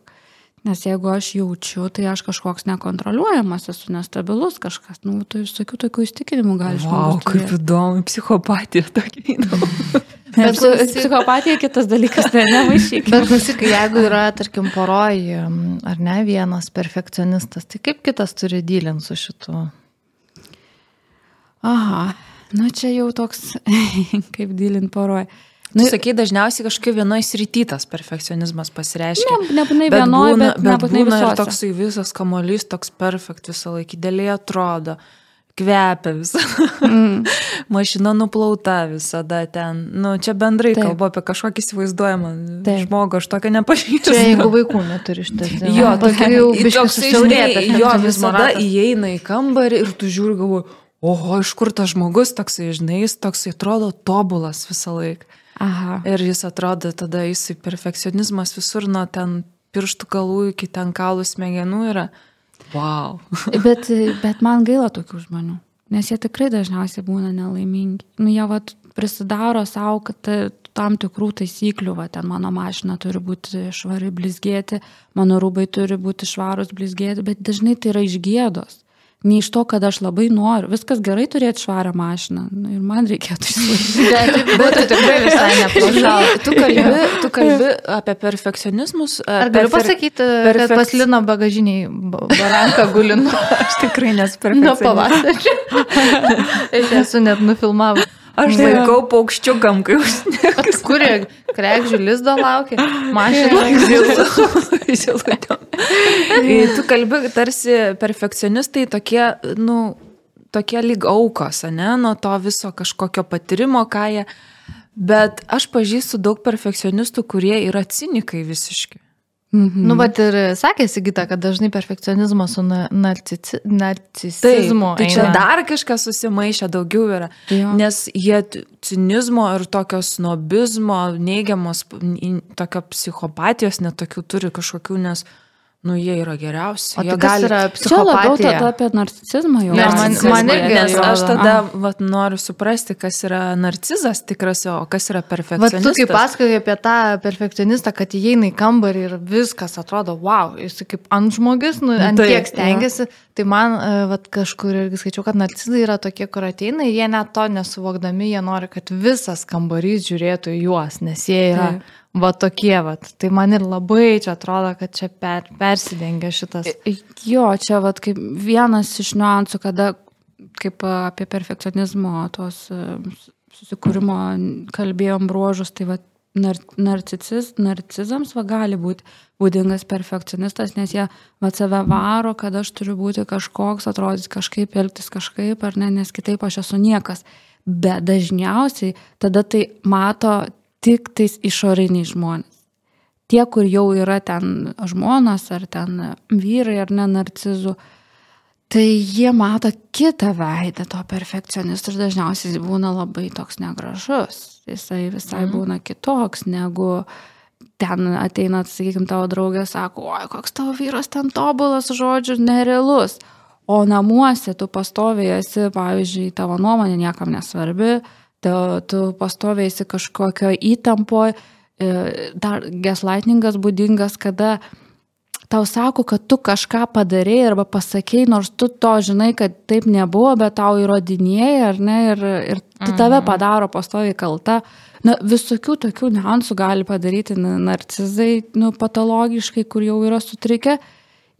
Nes jeigu aš jaučiu, tai aš kažkoks nekontroliuojamas, esu nestabilus kažkas, nu, tai visokių tokių įstikinimų gali žmogus. O, kaip įdomu, psichopatija tokia įdomu. <laughs> Bet psichopatija kitas dalykas, tai nemaišyk. Bet klausyk, jeigu yra, tarkim, poroji, ar ne vienas perfekcionistas, tai kaip kitas turi dylinti su šitu? Aha, nu čia jau toks, <laughs> kaip dylint poroji. Nu, sakai, dažniausiai kažkaip vienoje srity tas perfekcionizmas pasireiškia. Ne, nebūtinai vienoje, bet, bet nebūtinai visose. ir toksai visas kamolys, toks perfekt visą laikį, dėlė atrodo kvepia visada. Mm. <laughs> Mašina nuplauta visada ten. Nu, čia bendrai Taip. kalbu apie kažkokį įsivaizduojamą Taip. žmogų, aš tokio nepažįstu. Čia jeigu vaikų neturi šitą. Jo, tokia jau siaurėta. Jo, visada įeina į kambarį ir tu žiūri galvoju, oho, iš kur tas žmogus toksai, žinai, jis toksai atrodo tobulas visą laiką. Aha. Ir jis atrodo tada, jisai perfekcionizmas visur nuo ten pirštų galų iki ten kalų smegenų yra. Wow. <laughs> bet, bet man gaila tokių žmonių, nes jie tikrai dažniausiai būna nelaimingi. Nu, jie vat, prisidaro savo, kad tam tikrų taisyklių, va, ten mano mašina turi būti švari blizgėti, mano rūbai turi būti švarus blizgėti, bet dažnai tai yra iš gėdos ne iš to, kad aš labai noriu. Viskas gerai turėti švarą mašiną. Nu, ir man reikėtų išlaikyti. <laughs> Bet <laughs> būtų tikrai visai neplašau. Tu kalbi, tu kalbi apie perfekcionizmus. Ar galiu perfe... pasakyti, perfek... kad pas Lino bagažiniai baranka gulinu? <laughs> aš tikrai perfekcionistas. Nuo pavasario. aš esu net nufilmavęs. Aš laikau paukščiukam, kai užsniegs. Kurie krekžių lizdo laukia? Mašina. <laughs> tu kalbi tarsi perfekcionistai tokie, nu, tokie lyg aukos, ne, nuo to viso kažkokio patyrimo, ką jie. Bet aš pažįstu daug perfekcionistų, kurie yra cinikai visiški. Mhm. Nu, bet ir sakė Sigita, kad dažnai perfekcionizmas su narcici, narcisizmu. Taip, tai čia eina. dar kažkas susimaišę daugiau yra. Jo. Nes jie cinizmo ir tokio snobizmo, neigiamos, tokio psichopatijos netokių turi kažkokių, nes Nu, jie yra geriausi. O tai gali... yra? Čia labiau apie narcisizmą jau. Ne, man, man irgi, nes aš tada vat, noriu suprasti, kas yra narcizas tikras, o kas yra perfekcionistas. Vat tu kaip pasakoji apie tą perfekcionistą, kad įeina į kambarį ir viskas atrodo, wow, jis kaip ant žmogus, nu, ant tai, tiek stengiasi. Ja. Tai man e, vat, kažkur irgi skaičiau, kad narcizai yra tokie, kur ateina ir jie net to nesuvokdami, jie nori, kad visas kambarys žiūrėtų į juos, nes jie yra... Tai va tokie, va. Tai man ir labai čia atrodo, kad čia per, persidengia šitas. Jo, čia vat, kaip vienas iš niuansų, kada kaip apie perfekcionizmo tos susikūrimo kalbėjom bruožus, tai vat, nar, narcisis, narcizams va, gali būti būdingas perfekcionistas, nes jie va, save varo, kad aš turiu būti kažkoks, atrodys kažkaip, elgtis kažkaip, ar ne, nes kitaip aš esu niekas. Bet dažniausiai tada tai mato tik tais išoriniai žmonės. Tie, kur jau yra ten žmonas ar ten vyrai ar ne narcizų, tai jie mato kitą veidą to perfekcionisto ir dažniausiai jis būna labai toks negražus. Jisai visai mhm. būna kitoks negu ten ateina, sakykime, tavo draugė sako, oi, koks tavo vyras ten tobulas, žodžiu, nerealus. O namuose tu pastoviai esi, pavyzdžiui, tavo nuomonė niekam nesvarbi, tu, tu pastoviai kažkokio įtampoje, dar gaslightingas būdingas, kada tau sako, kad tu kažką padarėjai arba pasakėjai, nors tu to žinai, kad taip nebuvo, bet tau įrodinėjai, ar ne, ir, ir tave mhm. padaro pastoviai kalta. Na, visokių tokių niuansų gali padaryti narcizai, nu, patologiškai, kur jau yra sutrikę.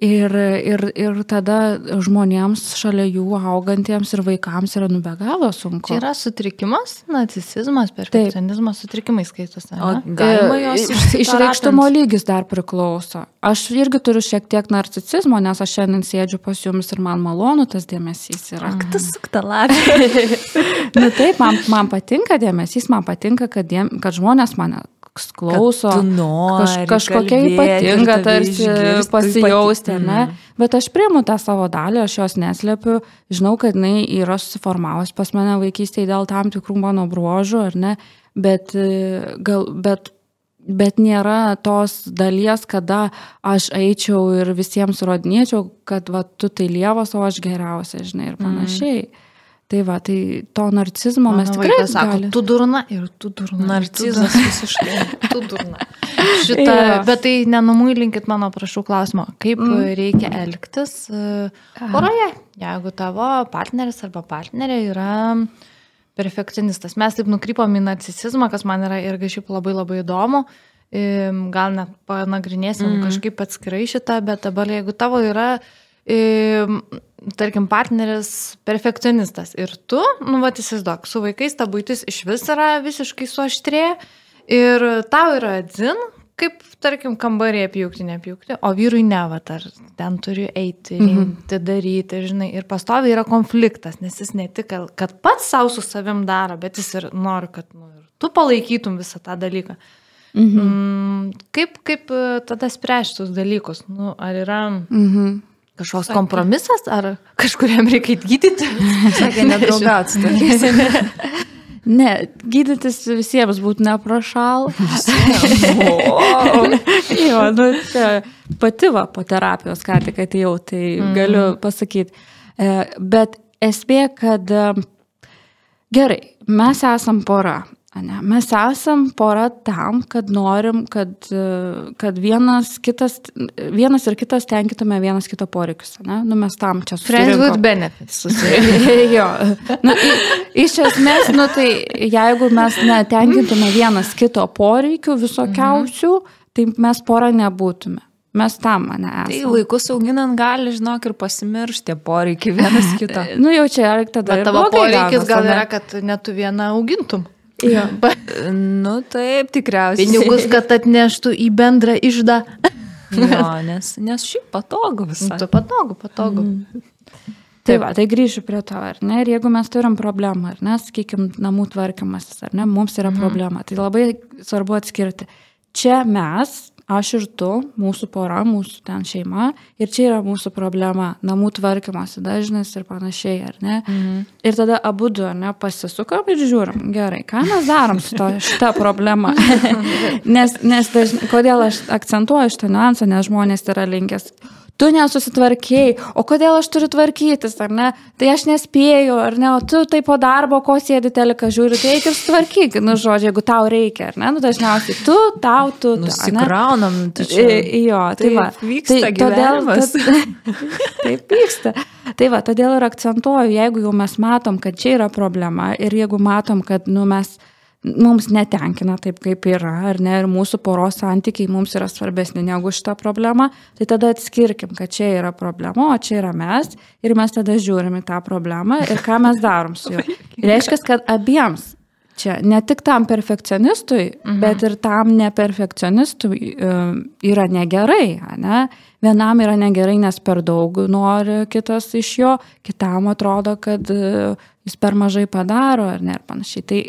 Ir, ir, ir tada žmonėms šalia jų augantiems ir vaikams yra nu be galo sunku. Tai yra sutrikimas, narcisizmas, perfekcionizmas, sutrikimai skaitosi. O galima jos e, išreikštumo lygis dar priklauso. Aš irgi turiu šiek tiek narcisizmo, nes aš šiandien sėdžiu pas jumis ir man malonu tas dėmesys yra. Ak, tas sukta lapė. <laughs> nu taip, man, man patinka dėmesys, man patinka, kad, dėm, kad žmonės mane klauso, nori, kaž, kažkokia ypatinga tarsi pasijausti, ne? Mm. Bet aš priimu tą savo dalį, aš jos neslepiu, žinau, kad jinai yra susiformavus pas mane vaikystėje dėl tam tikrų mano bruožų, ar ne? Bet, e, gal, bet, bet nėra tos dalies, kada aš eičiau ir visiems rodinėčiau, kad va, tu tai lievas, o aš geriausia, žinai, ir panašiai. Mm. Tai va, tai to narcizmo Mano mes tikrai sakome. Tu durna ir tu durna. Narcizas <laughs> visiškai. tu durna. Šitą, bet tai nenamuilinkit mano, prašau, klausimo. Kaip mm. reikia elgtis poroje, jeigu tavo partneris arba partnerė yra perfekcionistas. Mes taip nukrypom į narcisizmą, kas man yra irgi šiaip labai labai įdomu. Gal net panagrinėsim mm. kažkaip atskirai šitą, bet dabar jeigu tavo yra tarkim, partneris perfekcionistas ir tu, nu, va, įsivaizduok, su vaikais ta būtis iš vis yra visiškai suaštrė ir tau yra dzin, kaip, tarkim, kambarį apjūkti, neapjūkti, o vyrui ne, va, ar ten turi eiti, mhm. rinkti, daryti, žinai, ir pastoviai yra konfliktas, nes jis ne tik, kad pats savo su savim daro, bet jis ir nori, kad nu, ir tu palaikytum visą tą dalyką. Mhm. Mm, kaip, kaip e, tada spręsti tuos dalykus? Nu, ar yra... Mhm Kažkoks Sakė. kompromisas, ar kažkuriam reikia gydyti? <laughs> Sakė, nedraugauti. <laughs> ne, gydytis visiems būtų neprašal. jo, nu, čia pati va po terapijos ką tik atėjau, tai mm. galiu pasakyti. E, bet esmė, kad e, gerai, mes esam pora. Ne, mes esam pora tam, kad norim, kad, kad vienas, kitas, vienas ir kitas tenkintume vienas kito poreikius. Ne? Nu, mes tam čia susirinkom. Friends with benefits. <laughs> jo. Nu, iš esmės, nu, tai jeigu mes netenkintume vienas kito poreikių visokiausių, mhm. tai mes pora nebūtume. Mes tam mane esame. Tai vaikus auginant gali, žinok, ir pasimiršti poreikiai vienas kito. nu jau čia, ar tada... Bet tavo poreikis gal yra, kad net tu vieną augintum. Jo. <laughs> nu taip, tikriausiai. Pinigus, kad atneštų į bendrą išdą. jo, nes, nes šiaip patogu visą. Nu, tu patogu, patogu. Mm. Tai va, tai grįšiu prie to, ar ne? Ir jeigu mes turim problemą, ar ne, sakykime, namų tvarkymasis, ar ne, mums yra mm. problema, tai labai svarbu atskirti. Čia mes aš ir tu, mūsų pora, mūsų ten šeima, ir čia yra mūsų problema, namų tvarkymosi dažnis ir panašiai, ar ne? Mhm. Ir tada abu du, ar ne, pasisukam ir žiūrim, gerai, ką mes darom su to, šitą problemą. <laughs> nes, nes dažnai, kodėl aš akcentuoju šitą niuansą, nes žmonės yra linkęs tu nesusitvarkiai, o kodėl aš turiu tvarkytis, ar ne, tai aš nespėjau, ar ne, o tu tai po darbo, ko sėdi telika, žiūri, tai eik ir sutvarkyk, nu, žodžiu, jeigu tau reikia, ar ne, nu, dažniausiai tu, tau, tu. Nusikraunam, tu čia. Jo, tai, tai va. Vyksta tai, todėl, tad, <laughs> taip vyksta. Tai va, todėl ir akcentuoju, jeigu jau mes matom, kad čia yra problema ir jeigu matom, kad, nu, mes mums netenkina taip, kaip yra, ar ne, ir mūsų poros santykiai mums yra svarbesni negu šita problema, tai tada atskirkim, kad čia yra problema, o čia yra mes, ir mes tada žiūrim į tą problemą ir ką mes darom su juo. <laughs> Reiškia, kad abiems čia ne tik tam perfekcionistui, mhm. bet ir tam neperfekcionistui e, yra negerai, ne? Vienam yra negerai, nes per daug nori kitas iš jo, kitam atrodo, kad e, jis per mažai padaro ar ne ir panašiai. Tai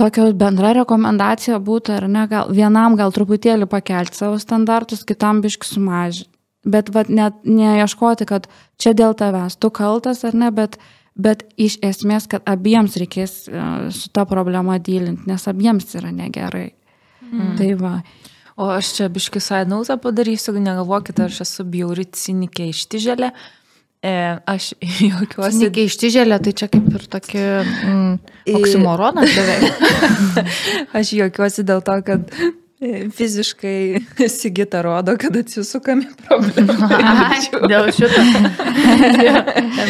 tokia bendra rekomendacija būtų, ar ne, gal, vienam gal truputėlį pakelti savo standartus, kitam biški sumažinti. Bet vat, net neieškoti, kad čia dėl tavęs tu kaltas ar ne, bet, bet iš esmės, kad abiems reikės e, su ta problema dylinti, nes abiems yra negerai. Mm. Tai va. O aš čia biški saidnautą padarysiu, negalvokite, aš esu bjauri cinikė ištižėlė. E, aš <laughs> juokiuosi. Cinikė ištižėlė, tai čia kaip ir tokia mm, oksimoronas beveik. <laughs> aš juokiuosi dėl to, kad Fiziškai <laughs> Sigita rodo, kad atsisukame problemą. Dėl šito.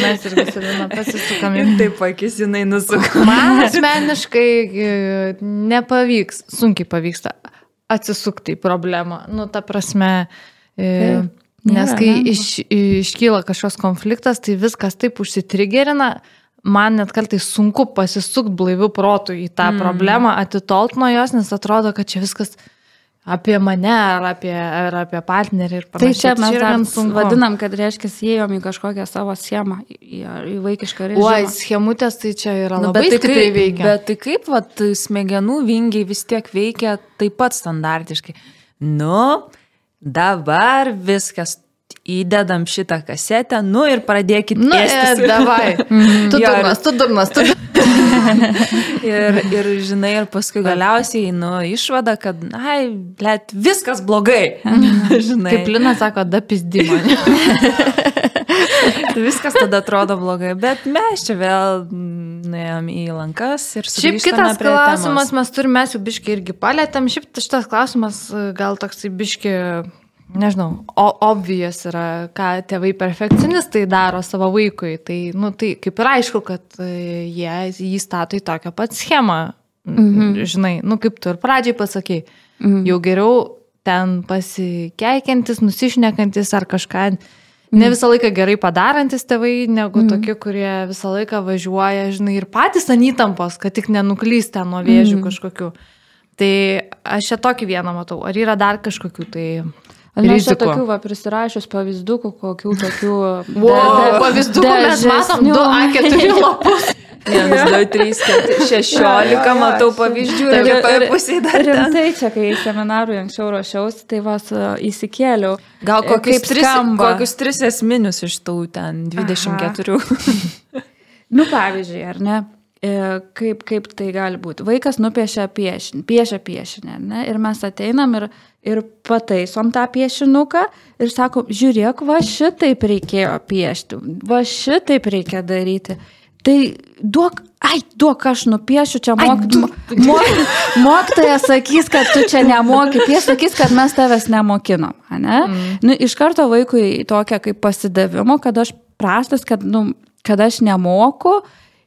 mes irgi savime pasisukame. Taip, akis jinai nusuka. Man asmeniškai e, nepavyks, sunkiai pavyksta atsisukti į problemą. Nu, ta prasme, e, taip, nes kai iš, iškyla kažkoks konfliktas, tai viskas taip užsitrigerina, man net kartais sunku pasisukti blaivių protų į tą mm. problemą, atitolt nuo jos, nes atrodo, kad čia viskas apie mane ar apie, ar apie partnerį ir panašiai. Tai čia mes dar vadinam, kad reiškia, įėjom į kažkokią savo schemą, į, į vaikišką režimą. Oi, schemutės tai čia yra nu, labai tai stipriai veikia. Bet tai kaip, vat, smegenų vingiai vis tiek veikia taip pat standartiškai. Nu, dabar viskas įdedam šitą kasetę, nu ir pradėkit. Nu, e, <laughs> davai. <laughs> tu durnas, tu durnas, tu. <laughs> ir, ir, žinai, ir paskui galiausiai, nu, išvada, kad, ai, blėt, viskas blogai. žinai. Kaip Lina sako, da pizdimą. Viskas tada atrodo blogai, bet mes čia vėl nuėjom į lankas ir sugrįžtame. Šiaip kitas klausimas, temos. mes turime, mes jau biški irgi palėtėm, šiaip šitas klausimas gal toksai biški nežinau, o obvijas yra, ką tėvai perfekcionistai daro savo vaikui. Tai, nu, tai kaip ir aišku, kad e, jie jį stato į tokią pat schemą. Mhm. Žinai, nu kaip tu ir pradžiai pasakai, mhm. jau geriau ten pasikeikiantis, nusišnekantis ar kažką ne visą laiką gerai padarantis tėvai, negu mm. tokie, kurie visą laiką važiuoja, žinai, ir patys ant įtampos, kad tik nenuklyst ten nuo vėžių mm. kažkokių. Tai aš čia tokį vieną matau. Ar yra dar kažkokių tai Mes čia tokių va, prisirašius pavyzdukų, kokių tokių... Wow, pavyzdukų mes matom 2 A4 lapus. 1, 2, 3, 4, 16, matau pavyzdžių ir kitoje pusėje dar. Rimtai čia, kai seminarui anksčiau ruošiausi, tai vas įsikėliau. Gal kokius, tris, kokius tris esminius iš tų ten 24. <laughs> nu, pavyzdžiui, ar ne? E, kaip, kaip tai gali būti. Vaikas nupiešia piešinį, piešia piešinį, ne? ir mes ateinam ir, ir pataisom tą piešinuką ir sakom, žiūrėk, va šitaip reikėjo piešti, va šitaip reikia daryti. Tai duok, ai, duok, aš nupiešiu, čia mok, mok, mokytoja sakys, kad tu čia nemoki, pieš sakys, kad mes tavęs nemokinom, ne? Mm. Nu, iš karto vaikui tokia kaip pasidavimo, kad aš prastas, kad, nu, kad aš nemoku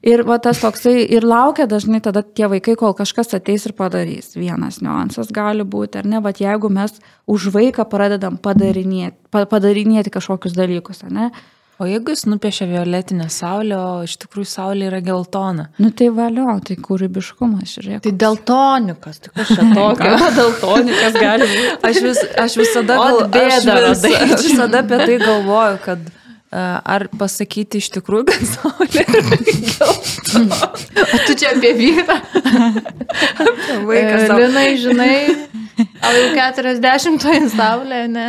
Ir va tas toksai, ir laukia dažnai tada tie vaikai, kol kažkas ateis ir padarys. Vienas niuansas gali būti, ar ne, bet jeigu mes už vaiką pradedam padarinėti, padarinėti kažkokius dalykus, ne. O jeigu jis nupiešia violetinę saulę, o iš tikrųjų saulė yra geltona. Nu tai valio, tai kūrybiškumas, žiūrėk. Tai deltonikas, tai kas čia tokio? <laughs> <laughs> deltonikas gali būti. Aš, vis, aš visada, gal, aš vis, aš visada apie tai galvoju, kad Ar pasakyti iš tikrųjų, kad saulė yra geltona? <laughs> O tu čia apie vyrą? E, Linai, žinai, ar jau 40 saulė, ne?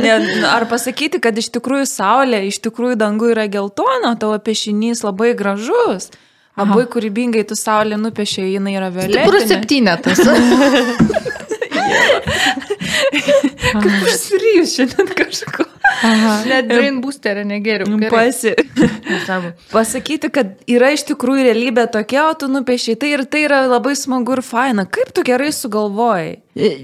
ne? Ar pasakyti, kad iš tikrųjų saulė, iš tikrųjų dangų yra geltona, tavo piešinys labai gražus. Labai kūrybingai tu saulė nupiešė, jinai yra vėliau. Kur septynetas? Kaip užsirijus šiandien kažko. Aha. Net brain boosterį negeriu. Nu, pasi. Pasakyti, kad yra iš tikrųjų realybė tokia, o tu nupiešiai tai ir tai yra labai smagu ir faina. Kaip tu gerai sugalvojai?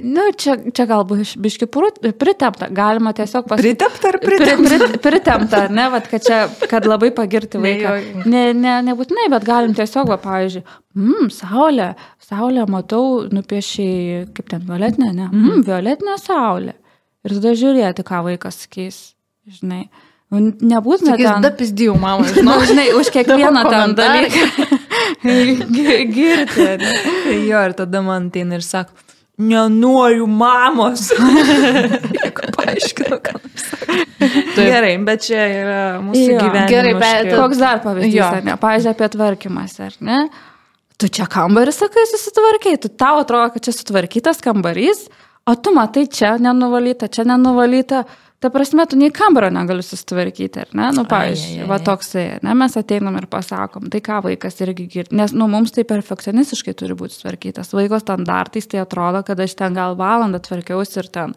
Nu, čia, čia galbūt biški pritempta. Galima tiesiog pasakyti. Pritempta ar pritempta? pritempta? Pri, pritempta, ne, vat, kad čia, kad labai pagirti vaiką. Ne, ne, nebūtinai, bet galim tiesiog, va, pavyzdžiui, mm, saulė, saulė, matau, nupiešiai, kaip ten, violetinė, ne? Mm, violetinė saulė. Ir tada žiūrėti, ką vaikas sakys, žinai. Nu, Nebūtina Sakys, ten... da pizdijų, mama, Nu, žinau. žinai, už kiekvieną ten dalyką. Gi- <laughs> Girti. Jo, ir tada man ateina ir sako, nenoriu mamos. <laughs> Jeigu paaiškinu, ką. Gerai, bet čia yra mūsų Jo. gyvenimas. Gerai, bet- Koks dar pavyzdys, ne? Pavyzdžiui, apie tvarkymas, ar ne? Tu čia kambarį sakai, susitvarkiai, tu tau atrodo, kad čia sutvarkytas kambarys, o tu matai čia nenuvalyta, čia nenuvalyta. Ta prasme, tu nei kambario negali susitvarkyti, ar ne? Nu, pavyzdžiui, Ai, ai, ai. va toksai, ne, mes ateinam ir pasakom, tai ką vaikas irgi girdi. Nes, nu, mums tai perfekcionistiškai turi būti sutvarkytas. Vaiko standartais tai atrodo, kad aš ten gal valandą tvarkiausi ir ten.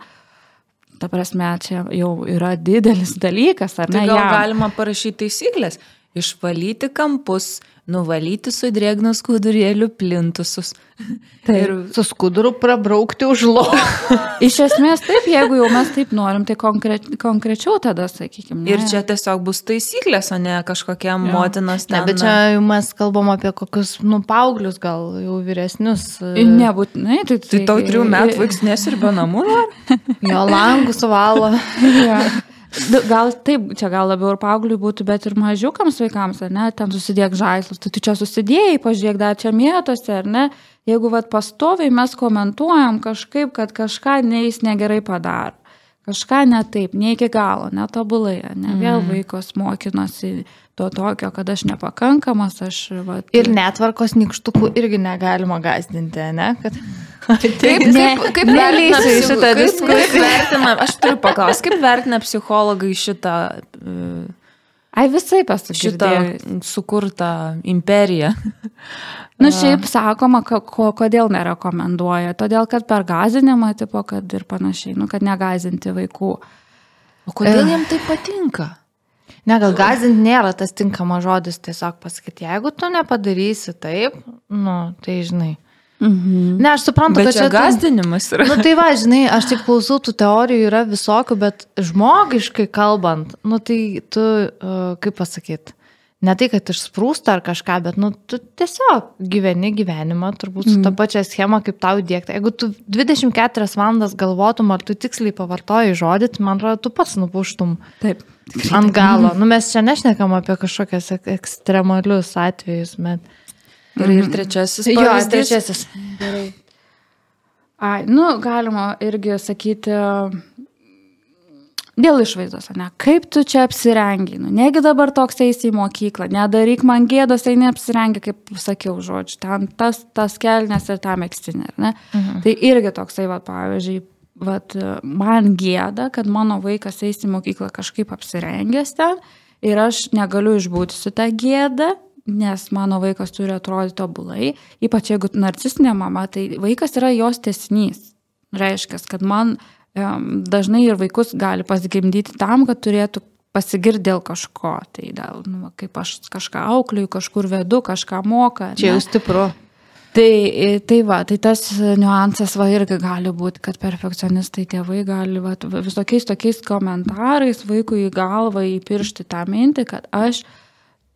Ta prasme, čia jau yra didelis dalykas, ar Tai ne? gal jam. galima parašyti taisyklės. Išvalyti kampus, nuvalyti su drėgnos skudurėlių plintusus. <laughs> Taip. Ir Su skuduru prabraukti už lovą. <laughs> Iš esmės taip, jeigu jau mes taip norim, tai konkre konkrečiau tada, sakykime. Ir čia tiesiog bus taisyklės, o ne kažkokia motinos Ne, ten. bet čia jau mes kalbam apie kokius, nu, paauglius, gal jau vyresnius. e, Nebūtinai, tai, Tai tau trijų metų <laughs> vaiks nesirbė namų? Jo langus valo. Ja. Du- Gal taip, čia gal labiau ir paaugliui būtų, bet ir mažiukams vaikams, ar ne, ten susidėk žaislus, tai tu čia susidėjai, pažiūrėk dar čia mėtose, ar ne, jeigu vad pastoviai mes komentuojam kažkaip, kad kažką neįs negerai padaro, kažką ne taip, ne iki galo, netobulai, ne, vėl vaikas mokinosi to tokio, kad aš nepakankamas, aš, vat, Ir netvarkos nikštukų irgi negalima gazdinti, ne? Kad... <laughs> Taip, ne, kaip nelįsiu šitą diskusiją. vertina, aš turiu paklausti, kaip vertina psichologai šitą, e, Ai visai šitą pasakyti. sukurtą imperiją? Nu, šiaip sakoma, ko, kodėl nerekomenduoja. Todėl, kad per gazinimą, tipo, kad ir panašiai, nu, kad negazinti vaikų. O kodėl jam tai patinka? Ne, gal gazdinti nėra tas tinkamas žodis, tiesiog pasakyti, jeigu tu nepadarysi taip, nu, tai žinai. Mhm. Ne, aš suprantu, Bet kad čia čia... gazdinimas yra. Nu tai va, žinai, aš tik klausau, tų teorijų yra visokių, bet žmogiškai kalbant, nu tai tu, uh, kaip pasakyti, ne tai, kad išsprūsta ar kažką, bet, nu, tu tiesiog gyveni gyvenimą, turbūt su mm. ta pačia schema, kaip tau įdėkta. Jeigu tu 24 valandas galvotum, ar tu tiksliai pavartoji žodį, tai man atrodo, tu pats nupuštum Taip. Ant galo. Nu, mes čia nešnekam apie kažkokias ek- ekstremalius atvejus, bet... Ir, ir trečiasis Jo, pavyzdys. trečiasis. Ai, nu, galima irgi sakyti, dėl išvaizdos, ne? Kaip tu čia apsirengi? Nu, negi dabar toks eisi į mokyklą, nedaryk man gėdos, tai neapsirengi, kaip sakiau žodžiu, ten tas, tas kelnes ir tą mėgstinę, ar ne? Mhm. Tai irgi toksai, va, pavyzdžiui, vat, man gėda, kad mano vaikas eis į mokyklą kažkaip apsirengęs ten ir aš negaliu išbūti su tą gėdą, nes mano vaikas turi atrodyti tobulai, ypač jeigu narcistinė mama, tai vaikas yra jos tesinys. Reiškia, kad man dažnai ir vaikus gali pasigimdyti tam, kad turėtų pasigirti dėl kažko. Tai dėl, nu, kaip aš kažką aukliju, kažkur vedu, kažką moka. Čia ne? jau stipru. Tai, tai va, tai tas niuansas va irgi gali būti, kad perfekcionistai tėvai gali va, visokiais tokiais komentarais vaikui į galvą įpiršti tą mintį, kad aš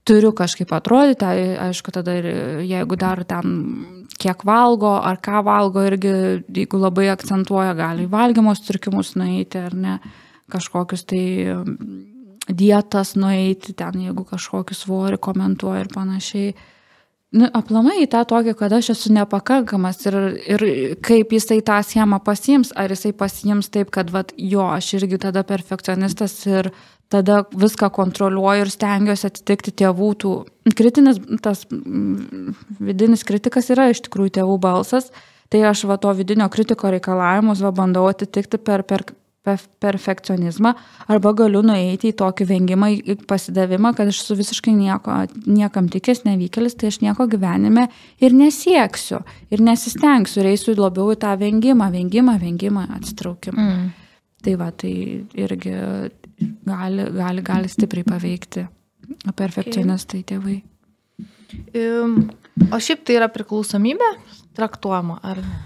turiu kažkaip atrodyti, aišku, tada ir jeigu dar ten kiek valgo ar ką valgo, irgi jeigu labai akcentuoja, gali valgymo sutrikimus nueiti ar ne, kažkokius tai dietas nueiti, ten jeigu kažkokį svorį komentuoja ir panašiai. Nu, aplamai į tą tokį, kad aš esu nepakankamas ir, ir kaip jisai tą schemą pasiims, ar jisai pasiims taip, kad vat, jo, aš irgi tada perfekcionistas ir tada viską kontroliuoju ir stengiuosi atitikti tėvų tų. Kritinis, tas mm, vidinis kritikas yra iš tikrųjų tėvų balsas, tai aš va to vidinio kritiko reikalavimus va bandau atitikti per, per, per perfekcionizmą arba galiu nueiti į tokį vengimą, į pasidavimą, kad aš esu visiškai nieko, niekam tikęs, nevykėlis, tai aš nieko gyvenime ir nesieksiu, ir nesistengsiu, ir eisiu labiau į tą vengimą, vengimą, vengimą, atsitraukimą. Mm. Tai va, tai irgi gali, gali, gali stipriai paveikti perfekcionistai tėvai. Im, O šiaip tai yra priklausomybė traktuojama, ar ne?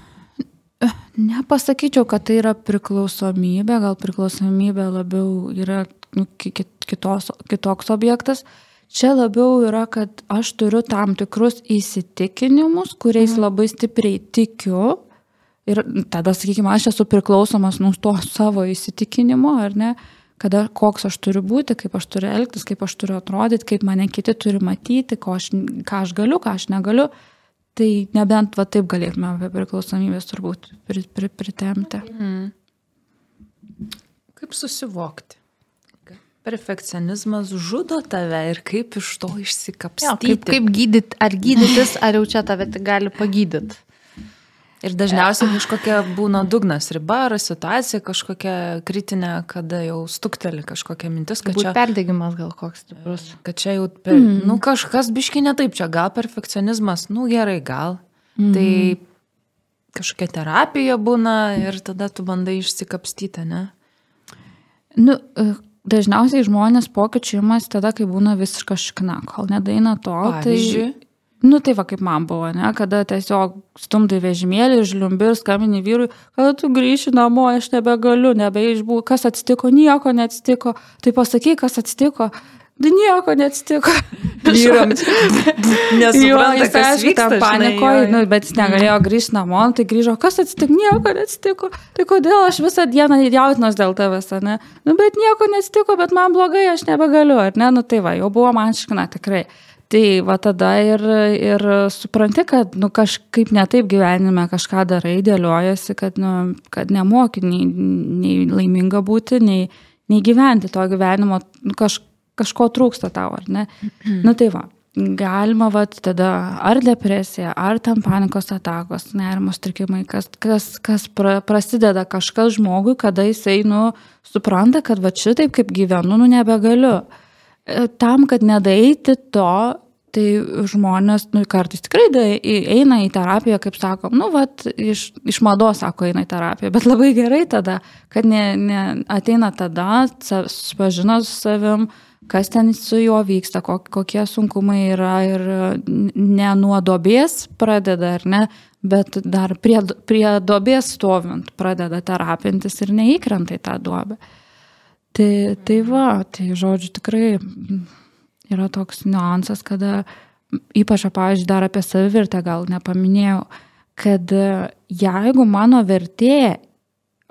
Nepasakyčiau, kad tai yra priklausomybė, gal priklausomybė labiau yra nu, kitos, kitoks objektas. Čia labiau yra, kad aš turiu tam tikrus įsitikinimus, kuriais mhm. labai stipriai tikiu. Ir tada, sakykime, aš esu priklausomas nuo to savo įsitikinimo, ar ne? kada koks aš turiu būti, kaip aš turiu elgtis, kaip aš turiu atrodyti, kaip mane kiti turi matyti, aš, ką aš galiu, ką aš negaliu. Tai nebent va taip galėtume apie priklausomybės turbūt pritemti. Mm. Kaip susivokti? Perfekcionizmas žudo tave ir kaip iš to išsikapstyti. Jo, kaip, kaip gydyti, ar gydytis, ar jau čia tave gali pagydyti. Ir dažniausiai kažkokia būna dugnas riba ar situacija kažkokia kritinė, kada jau stukteli kažkokia mintis, kad Būt čia... Perdegimas gal koks stiprus. Kad čia jau, per, mm. nu kažkas biški ne taip, čia gal perfekcionizmas, nu gerai, gal. Mm. Tai kažkokia terapija būna ir tada tu bandai išsikapstyti, ne? Nu, e, dažniausiai žmonės pokyčių imas tada, kai būna visiškas šikna, kol nedaina to. Tai Pavyzdžiui. Tai Nu tai va kaip man buvo, ne, kada tiesiog stumdai vežimėlį, žliumbi ir skambini vyrui, kada tu grįši namo, aš nebegaliu, nebeišbū, kas atsitiko, nieko neatsitiko, tai pasakyk, kas atsitiko. Nieko neatsitiko. Vyrams. Nesupranta, kas aišku, vyksta, panikoje, nu, bet jis negalėjo grįžti namo, tai grįžo, kas atsitiko, nieko neatsitiko. Tai kodėl aš visą dieną jautinos dėl tavęs, ne? Nu, bet nieko neatsitiko, bet man blogai, aš nebegaliu, ar ne? Nu tai va, jau buvo man šikna tikrai. Tai va tada ir, ir supranti, kad nu, kažkaip netaip gyvenime kažką darai, dėliojasi, kad, nu, kad nemoki nei, nei laiminga būti, nei, nei gyventi to gyvenimo, nu, kaž, kažko trūksta tau, ar ne? Mhm. Nu tai va, galima va tada ar depresija, ar ten panikos atakos, nerimo strikimai, kas, kas, kas pra, prasideda kažkas žmogui, kada jisai, nu, supranta, kad va šitaip kaip gyvenu, nu, nebegaliu. E, tam, kad nedaeiti to, tai žmonės, nu, kartais tikrai da, eina į terapiją, kaip sakom, nu, vat, iš, iš mados, sako, eina į terapiją, bet labai gerai tada, kad ne, ne, ateina tada, susipažino su savim, kas ten su juo vyksta, kokie sunkumai yra ir ne nuo dobės pradeda, ar ne, bet dar prie, prie dobės stovint pradeda terapintis ir neįkrenta į tą duobę. Tai, tai va, tai žodžiu, tikrai yra toks niuansas, kada ypač, pavyzdžiui, dar apie savivertę gal nepaminėjau, kad jeigu mano vertė,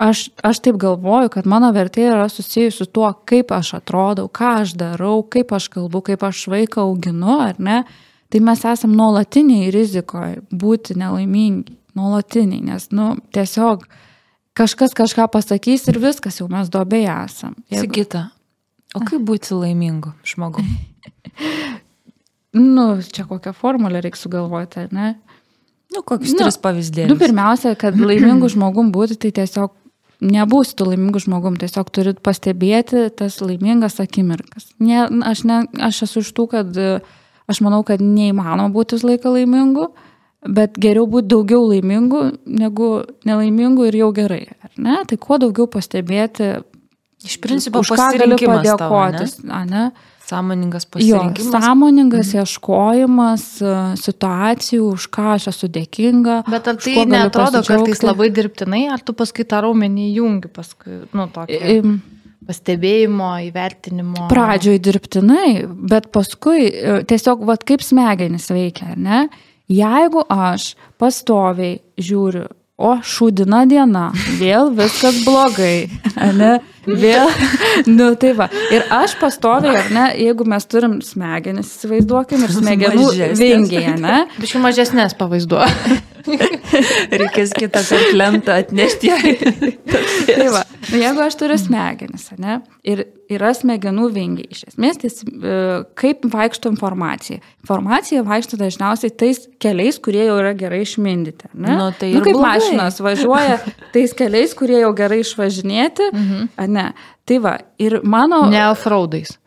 aš, aš taip galvoju, kad mano vertė yra susijusi su tuo, kaip aš atrodau, ką aš darau, kaip aš kalbu, kaip aš vaiką auginu, ar ne, tai mes esam nuolatiniai rizikoje būti nelaimingi, nuolatiniai, nes, nu, tiesiog kažkas kažką pasakys ir viskas, jau mes dobėje esam. Jeigu... Sigita, o kaip būti laimingu žmogu? nu, čia kokią formulę reikia sugalvoti, ne? Nu, kokius nu, tris pavyzdėlius? Nu, pirmiausia, kad laimingų žmogum būti, tai tiesiog nebūsi tu laimingų žmogum, tiesiog turit pastebėti tas laimingas akimirkas. Ne, aš, ne, aš esu iš tų, kad aš manau, kad neįmanoma būti visą laiką laimingu. Bet geriau būti daugiau laimingų negu nelaimingų ir jau gerai, ar ne? Tai kuo daugiau pastebėti, iš principo, už ką gali padėkoti, tavo, ne? Sąmoningas pasirinkimas. Jo, sąmoningas mhm. ieškojimas e, situacijų, už ką aš esu dėkinga. Bet ar tai netrodo kartais labai dirbtinai, ar tu paskui tą raumenį jungi, paskui, nu, tokį pastebėjimo, įvertinimo? Pradžioj dirbtinai, bet paskui e, tiesiog, vad kaip smegenys veikia, ne? Jeigu aš pastoviai žiūriu, o šūdina diena, vėl viskas blogai, ne? Vėl, <laughs> nu tai va. Ir aš pastoviai, ar ne, jeigu mes turim smegenis, įsivaizduokim, ir <laughs> smegenų vingiai, ne? <laughs> Biškai mažesnės pavaizduoju. Reikės kitą kartą atnešti tai va, nu, jeigu aš turiu smegenis, ne, ir yra smegenų vingiai, iš esmės, tai e, kaip vaikšto informacija. Informacija vaikšto dažniausiai tais keliais, kurie jau yra gerai išmindyti. Ne? Nu, tai nu, kaip blogai. mašinas važiuoja tais keliais, kurie jau gerai išvažinėti. Mhm. Ne. Tai va, ir mano... Ne offroadais.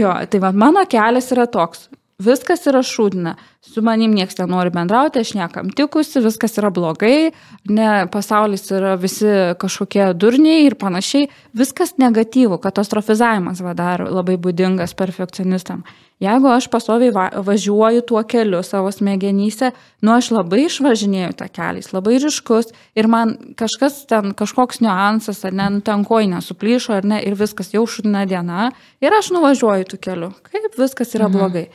Jo, tai va, mano kelias yra toks viskas yra šūdina, su manim niekas nenori bendrauti, aš niekam tikusi, viskas yra blogai, ne, pasaulis yra visi kažkokie durniai ir panašiai, viskas negatyvų, katastrofizavimas vadar labai būdingas perfekcionistam. Jeigu aš pasoviai va, važiuoju tuo keliu savo smegenyse, nu aš labai išvažinėjau tą keliais, labai ryškus ir man kažkas ten, kažkoks niuansas, ar ne, nu, ten kojinė suplyšo, ar ne, ir viskas jau šudina diena, ir aš nuvažiuoju tų kelių. Kaip viskas yra mhm. blogai.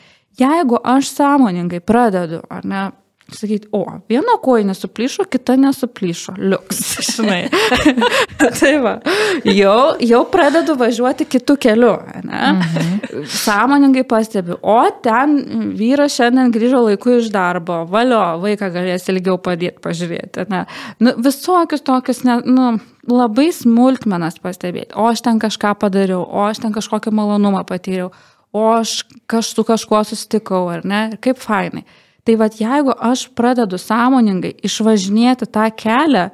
Jeigu aš sąmoningai pradedu, ar ne, sakyti, o, viena koja nesuplyšo, kita nesuplyšo, liuks, <laughs> žinai. <laughs> tai va, jau, jau pradedu važiuoti kitų kelių? Mhm. Sąmoningai pastebiu, o ten vyras šiandien grįžo laiku iš darbo, valio, vaiką galės ilgiau padėti pažiūrėti, ne? Nu, visokius tokius, ne, nu, labai smulkmenas pastebėti, o aš ten kažką padariau, o aš ten kažkokį malonumą patyriau o aš kaž su kažkuo susitikau, ar ne, ir kaip fainai. Tai vad jeigu aš pradedu sąmoningai išvažinėti tą kelią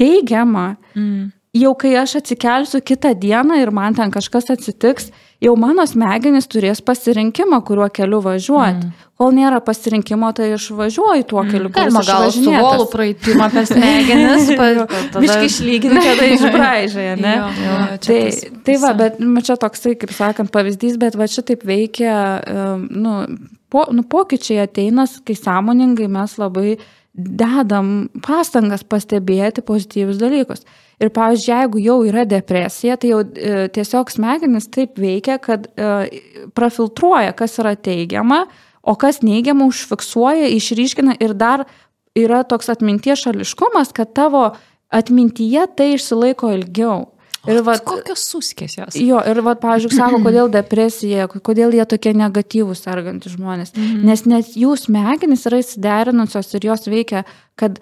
teigiamą, mm. jau kai aš atsikelsiu kitą dieną ir man ten kažkas atsitiks, jau mano smegenys turės pasirinkimą, kuriuo keliu važiuoti. Mm. Kol nėra pasirinkimo, tai aš važiuoju tuo keliu. Mm. Galima gal su volų praeitimą per smegenis, <laughs> biškai išlyginti, <laughs> kada išbraižai, ne? jo, jo, tai, tai va, bet čia toksai, kaip sakant, pavyzdys, bet va čia taip veikia, nu, po, nu, pokyčiai ateina, kai sąmoningai mes labai dedam pastangas pastebėti pozityvius dalykus. Ir, pavyzdžiui, jeigu jau yra depresija, tai jau e, tiesiog smegenis taip veikia, kad e, prafiltruoja, kas yra teigiama, o kas neigiama užfiksuoja, išryškina ir dar yra toks atminties šališkumas, kad tavo atmintyje tai išsilaiko ilgiau. Ir va, kokios suskės jos? Jo, ir va, pavyzdžiui, sako, kodėl depresija, kodėl jie tokie negatyvūs sergantys žmonės. Mm -hmm. Nes net jų smegenys yra įsiderinusios ir jos veikia, kad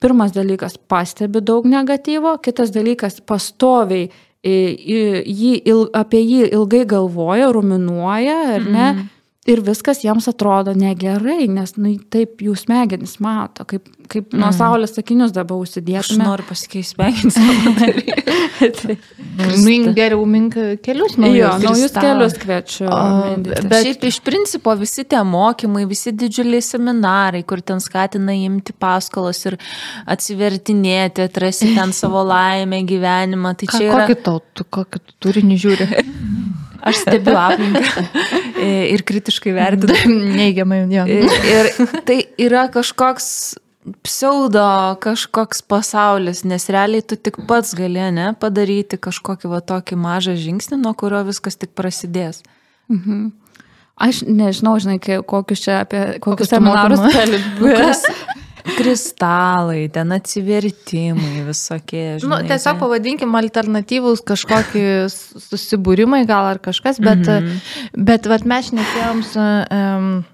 pirmas dalykas pastebi daug negatyvo, kitas dalykas pastoviai jį, apie jį ilgai galvoja, ruminuoja, ar ne? Mm. Ir viskas jiems atrodo negerai, nes nu, taip jų smegenys mato, kaip, kaip nuo mm. saulės sakinius dabar užsidėtume. Aš noriu pasikeisti smegenis. <laughs> tai, mink geriau, mink kelius naujus. Jo, naujus kelius kviečiu. O, bet, bet šiaip iš principo visi tie mokymai, visi didžiuliai seminarai, kur ten skatina imti paskolas ir atsivertinėti, atrasti ten savo <laughs> laimę, gyvenimą. Tai čia Ką, yra... Kokį tau, tu, kokį turinį žiūri? <laughs> Aš stebiu aplinką <laughs> ir kritiškai vertinu. Neigiamai, jo. Ir tai yra kažkoks pseudo kažkoks pasaulis, nes realiai tu tik pats gali, ne, padaryti kažkokį va tokį mažą žingsnį, nuo kurio viskas tik prasidės. Mhm. Aš nežinau, žinai, kokius čia apie kokius seminarus kalbės. <laughs> kristalai, ten atsivertimai visokie. Nu, žinai, nu, tiesiog tai... pavadinkim alternatyvus kažkokį susibūrimai gal ar kažkas, bet, mm -hmm. bet vat, mes nekėjom su um,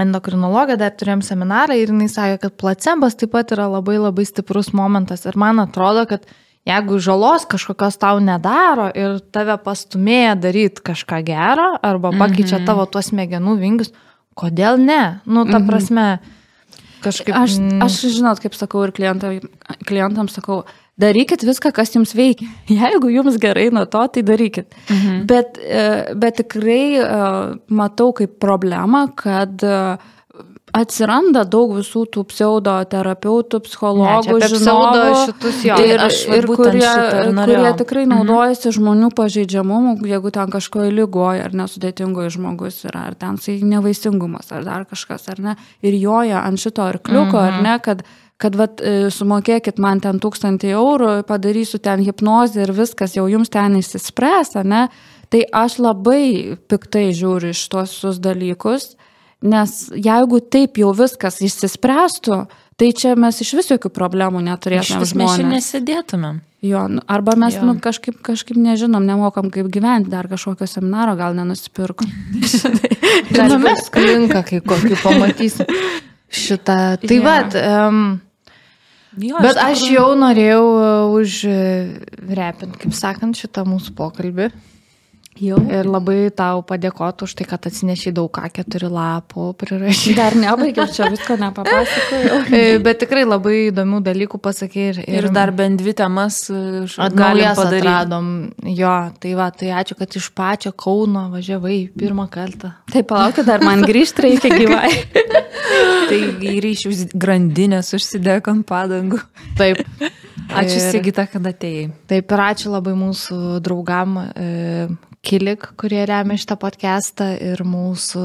endokrinologą, dar turėjom seminarą ir jinai sakė, kad placebas taip pat yra labai labai stiprus momentas ir man atrodo, kad jeigu žalos kažkokios tau nedaro ir tave pastumėja daryti kažką gerą arba pakeičia mm -hmm. tavo tuos smegenų vingius, kodėl ne? Nu, ta mhm. prasme, mm -hmm Kažkaip. Aš, mm. aš žinot, kaip sakau ir klientam, klientams sakau, darykit viską, kas jums veikia. <laughs> Jeigu jums gerai nuo to, tai darykit. Mhm. Bet, e, bet tikrai e, matau kaip problemą, kad uh, atsiranda daug visų tų pseudoterapeutų, psichologų, ne, žinovų, šitus, jo, ir, ir kurie, kurie tikrai mhm. naudojasi mhm. žmonių pažeidžiamumu, jeigu ten kažkoje lygoje ar nesudėtingoje žmogus yra, ar ten tai nevaisingumas, ar dar kažkas, ar ne, ir joja ant šito arkliuko, mhm. ar ne, kad kad vat, e, sumokėkit man ten tūkstantį eurų, padarysiu ten hipnozę ir viskas jau jums ten įsispręs, ne? Tai aš labai piktai žiūriu iš tuos dalykus Nes jeigu taip jau viskas išsispręstų, tai čia mes iš vis jokių problemų neturėtumėm. Mes čia nesėdėtumėm. Jo, nu, arba mes jo. nu, kažkaip, kažkaip nežinom, nemokam kaip gyventi, dar kažkokio seminaro gal nenusipirkom. <laughs> Žinoma, mes klinka, kai kokį pamatysim šitą. Tai yeah. vad, um, jo, bet aš, jau norėjau uh, užrepinti, kaip sakant, šitą mūsų pokalbį. Jau. Ir labai tau padėkotų už tai, kad atsinešiai daug A4 lapų prirašyti. Dar nebaigiau, čia visko nepapasakojau. <laughs> Bet tikrai labai įdomių dalykų pasakė ir, Ir dar bent dvi temas e, padaryti. atradom. Jo, tai va, tai ačiū, kad iš pačio Kauno važiavai pirmą kartą. Tai palaukit, dar man grįžti reikia <laughs> gyvai. Tai į ryšių grandinės užsidėk ant padangų. Taip. Ačiū Ir- Sigita, kad atėjai. Taip ir ačiū labai mūsų draugam e, Kilik, kurie remia šitą podcastą ir mūsų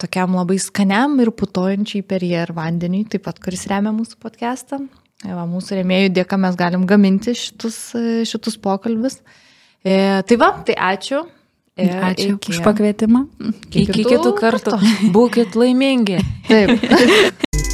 tokiam labai skaniam ir putojančiai per jį ir vandeniui, taip pat, kuris remia mūsų podcastą. E, Va, mūsų remėjų dėka mes galim gaminti šitus, e, šitus pokalbius. E, tai va, tai ačiū. Ir Ačiū iki- už pakvietimą. Iki kitų kartų. Būkit laimingi. Taip. <laughs>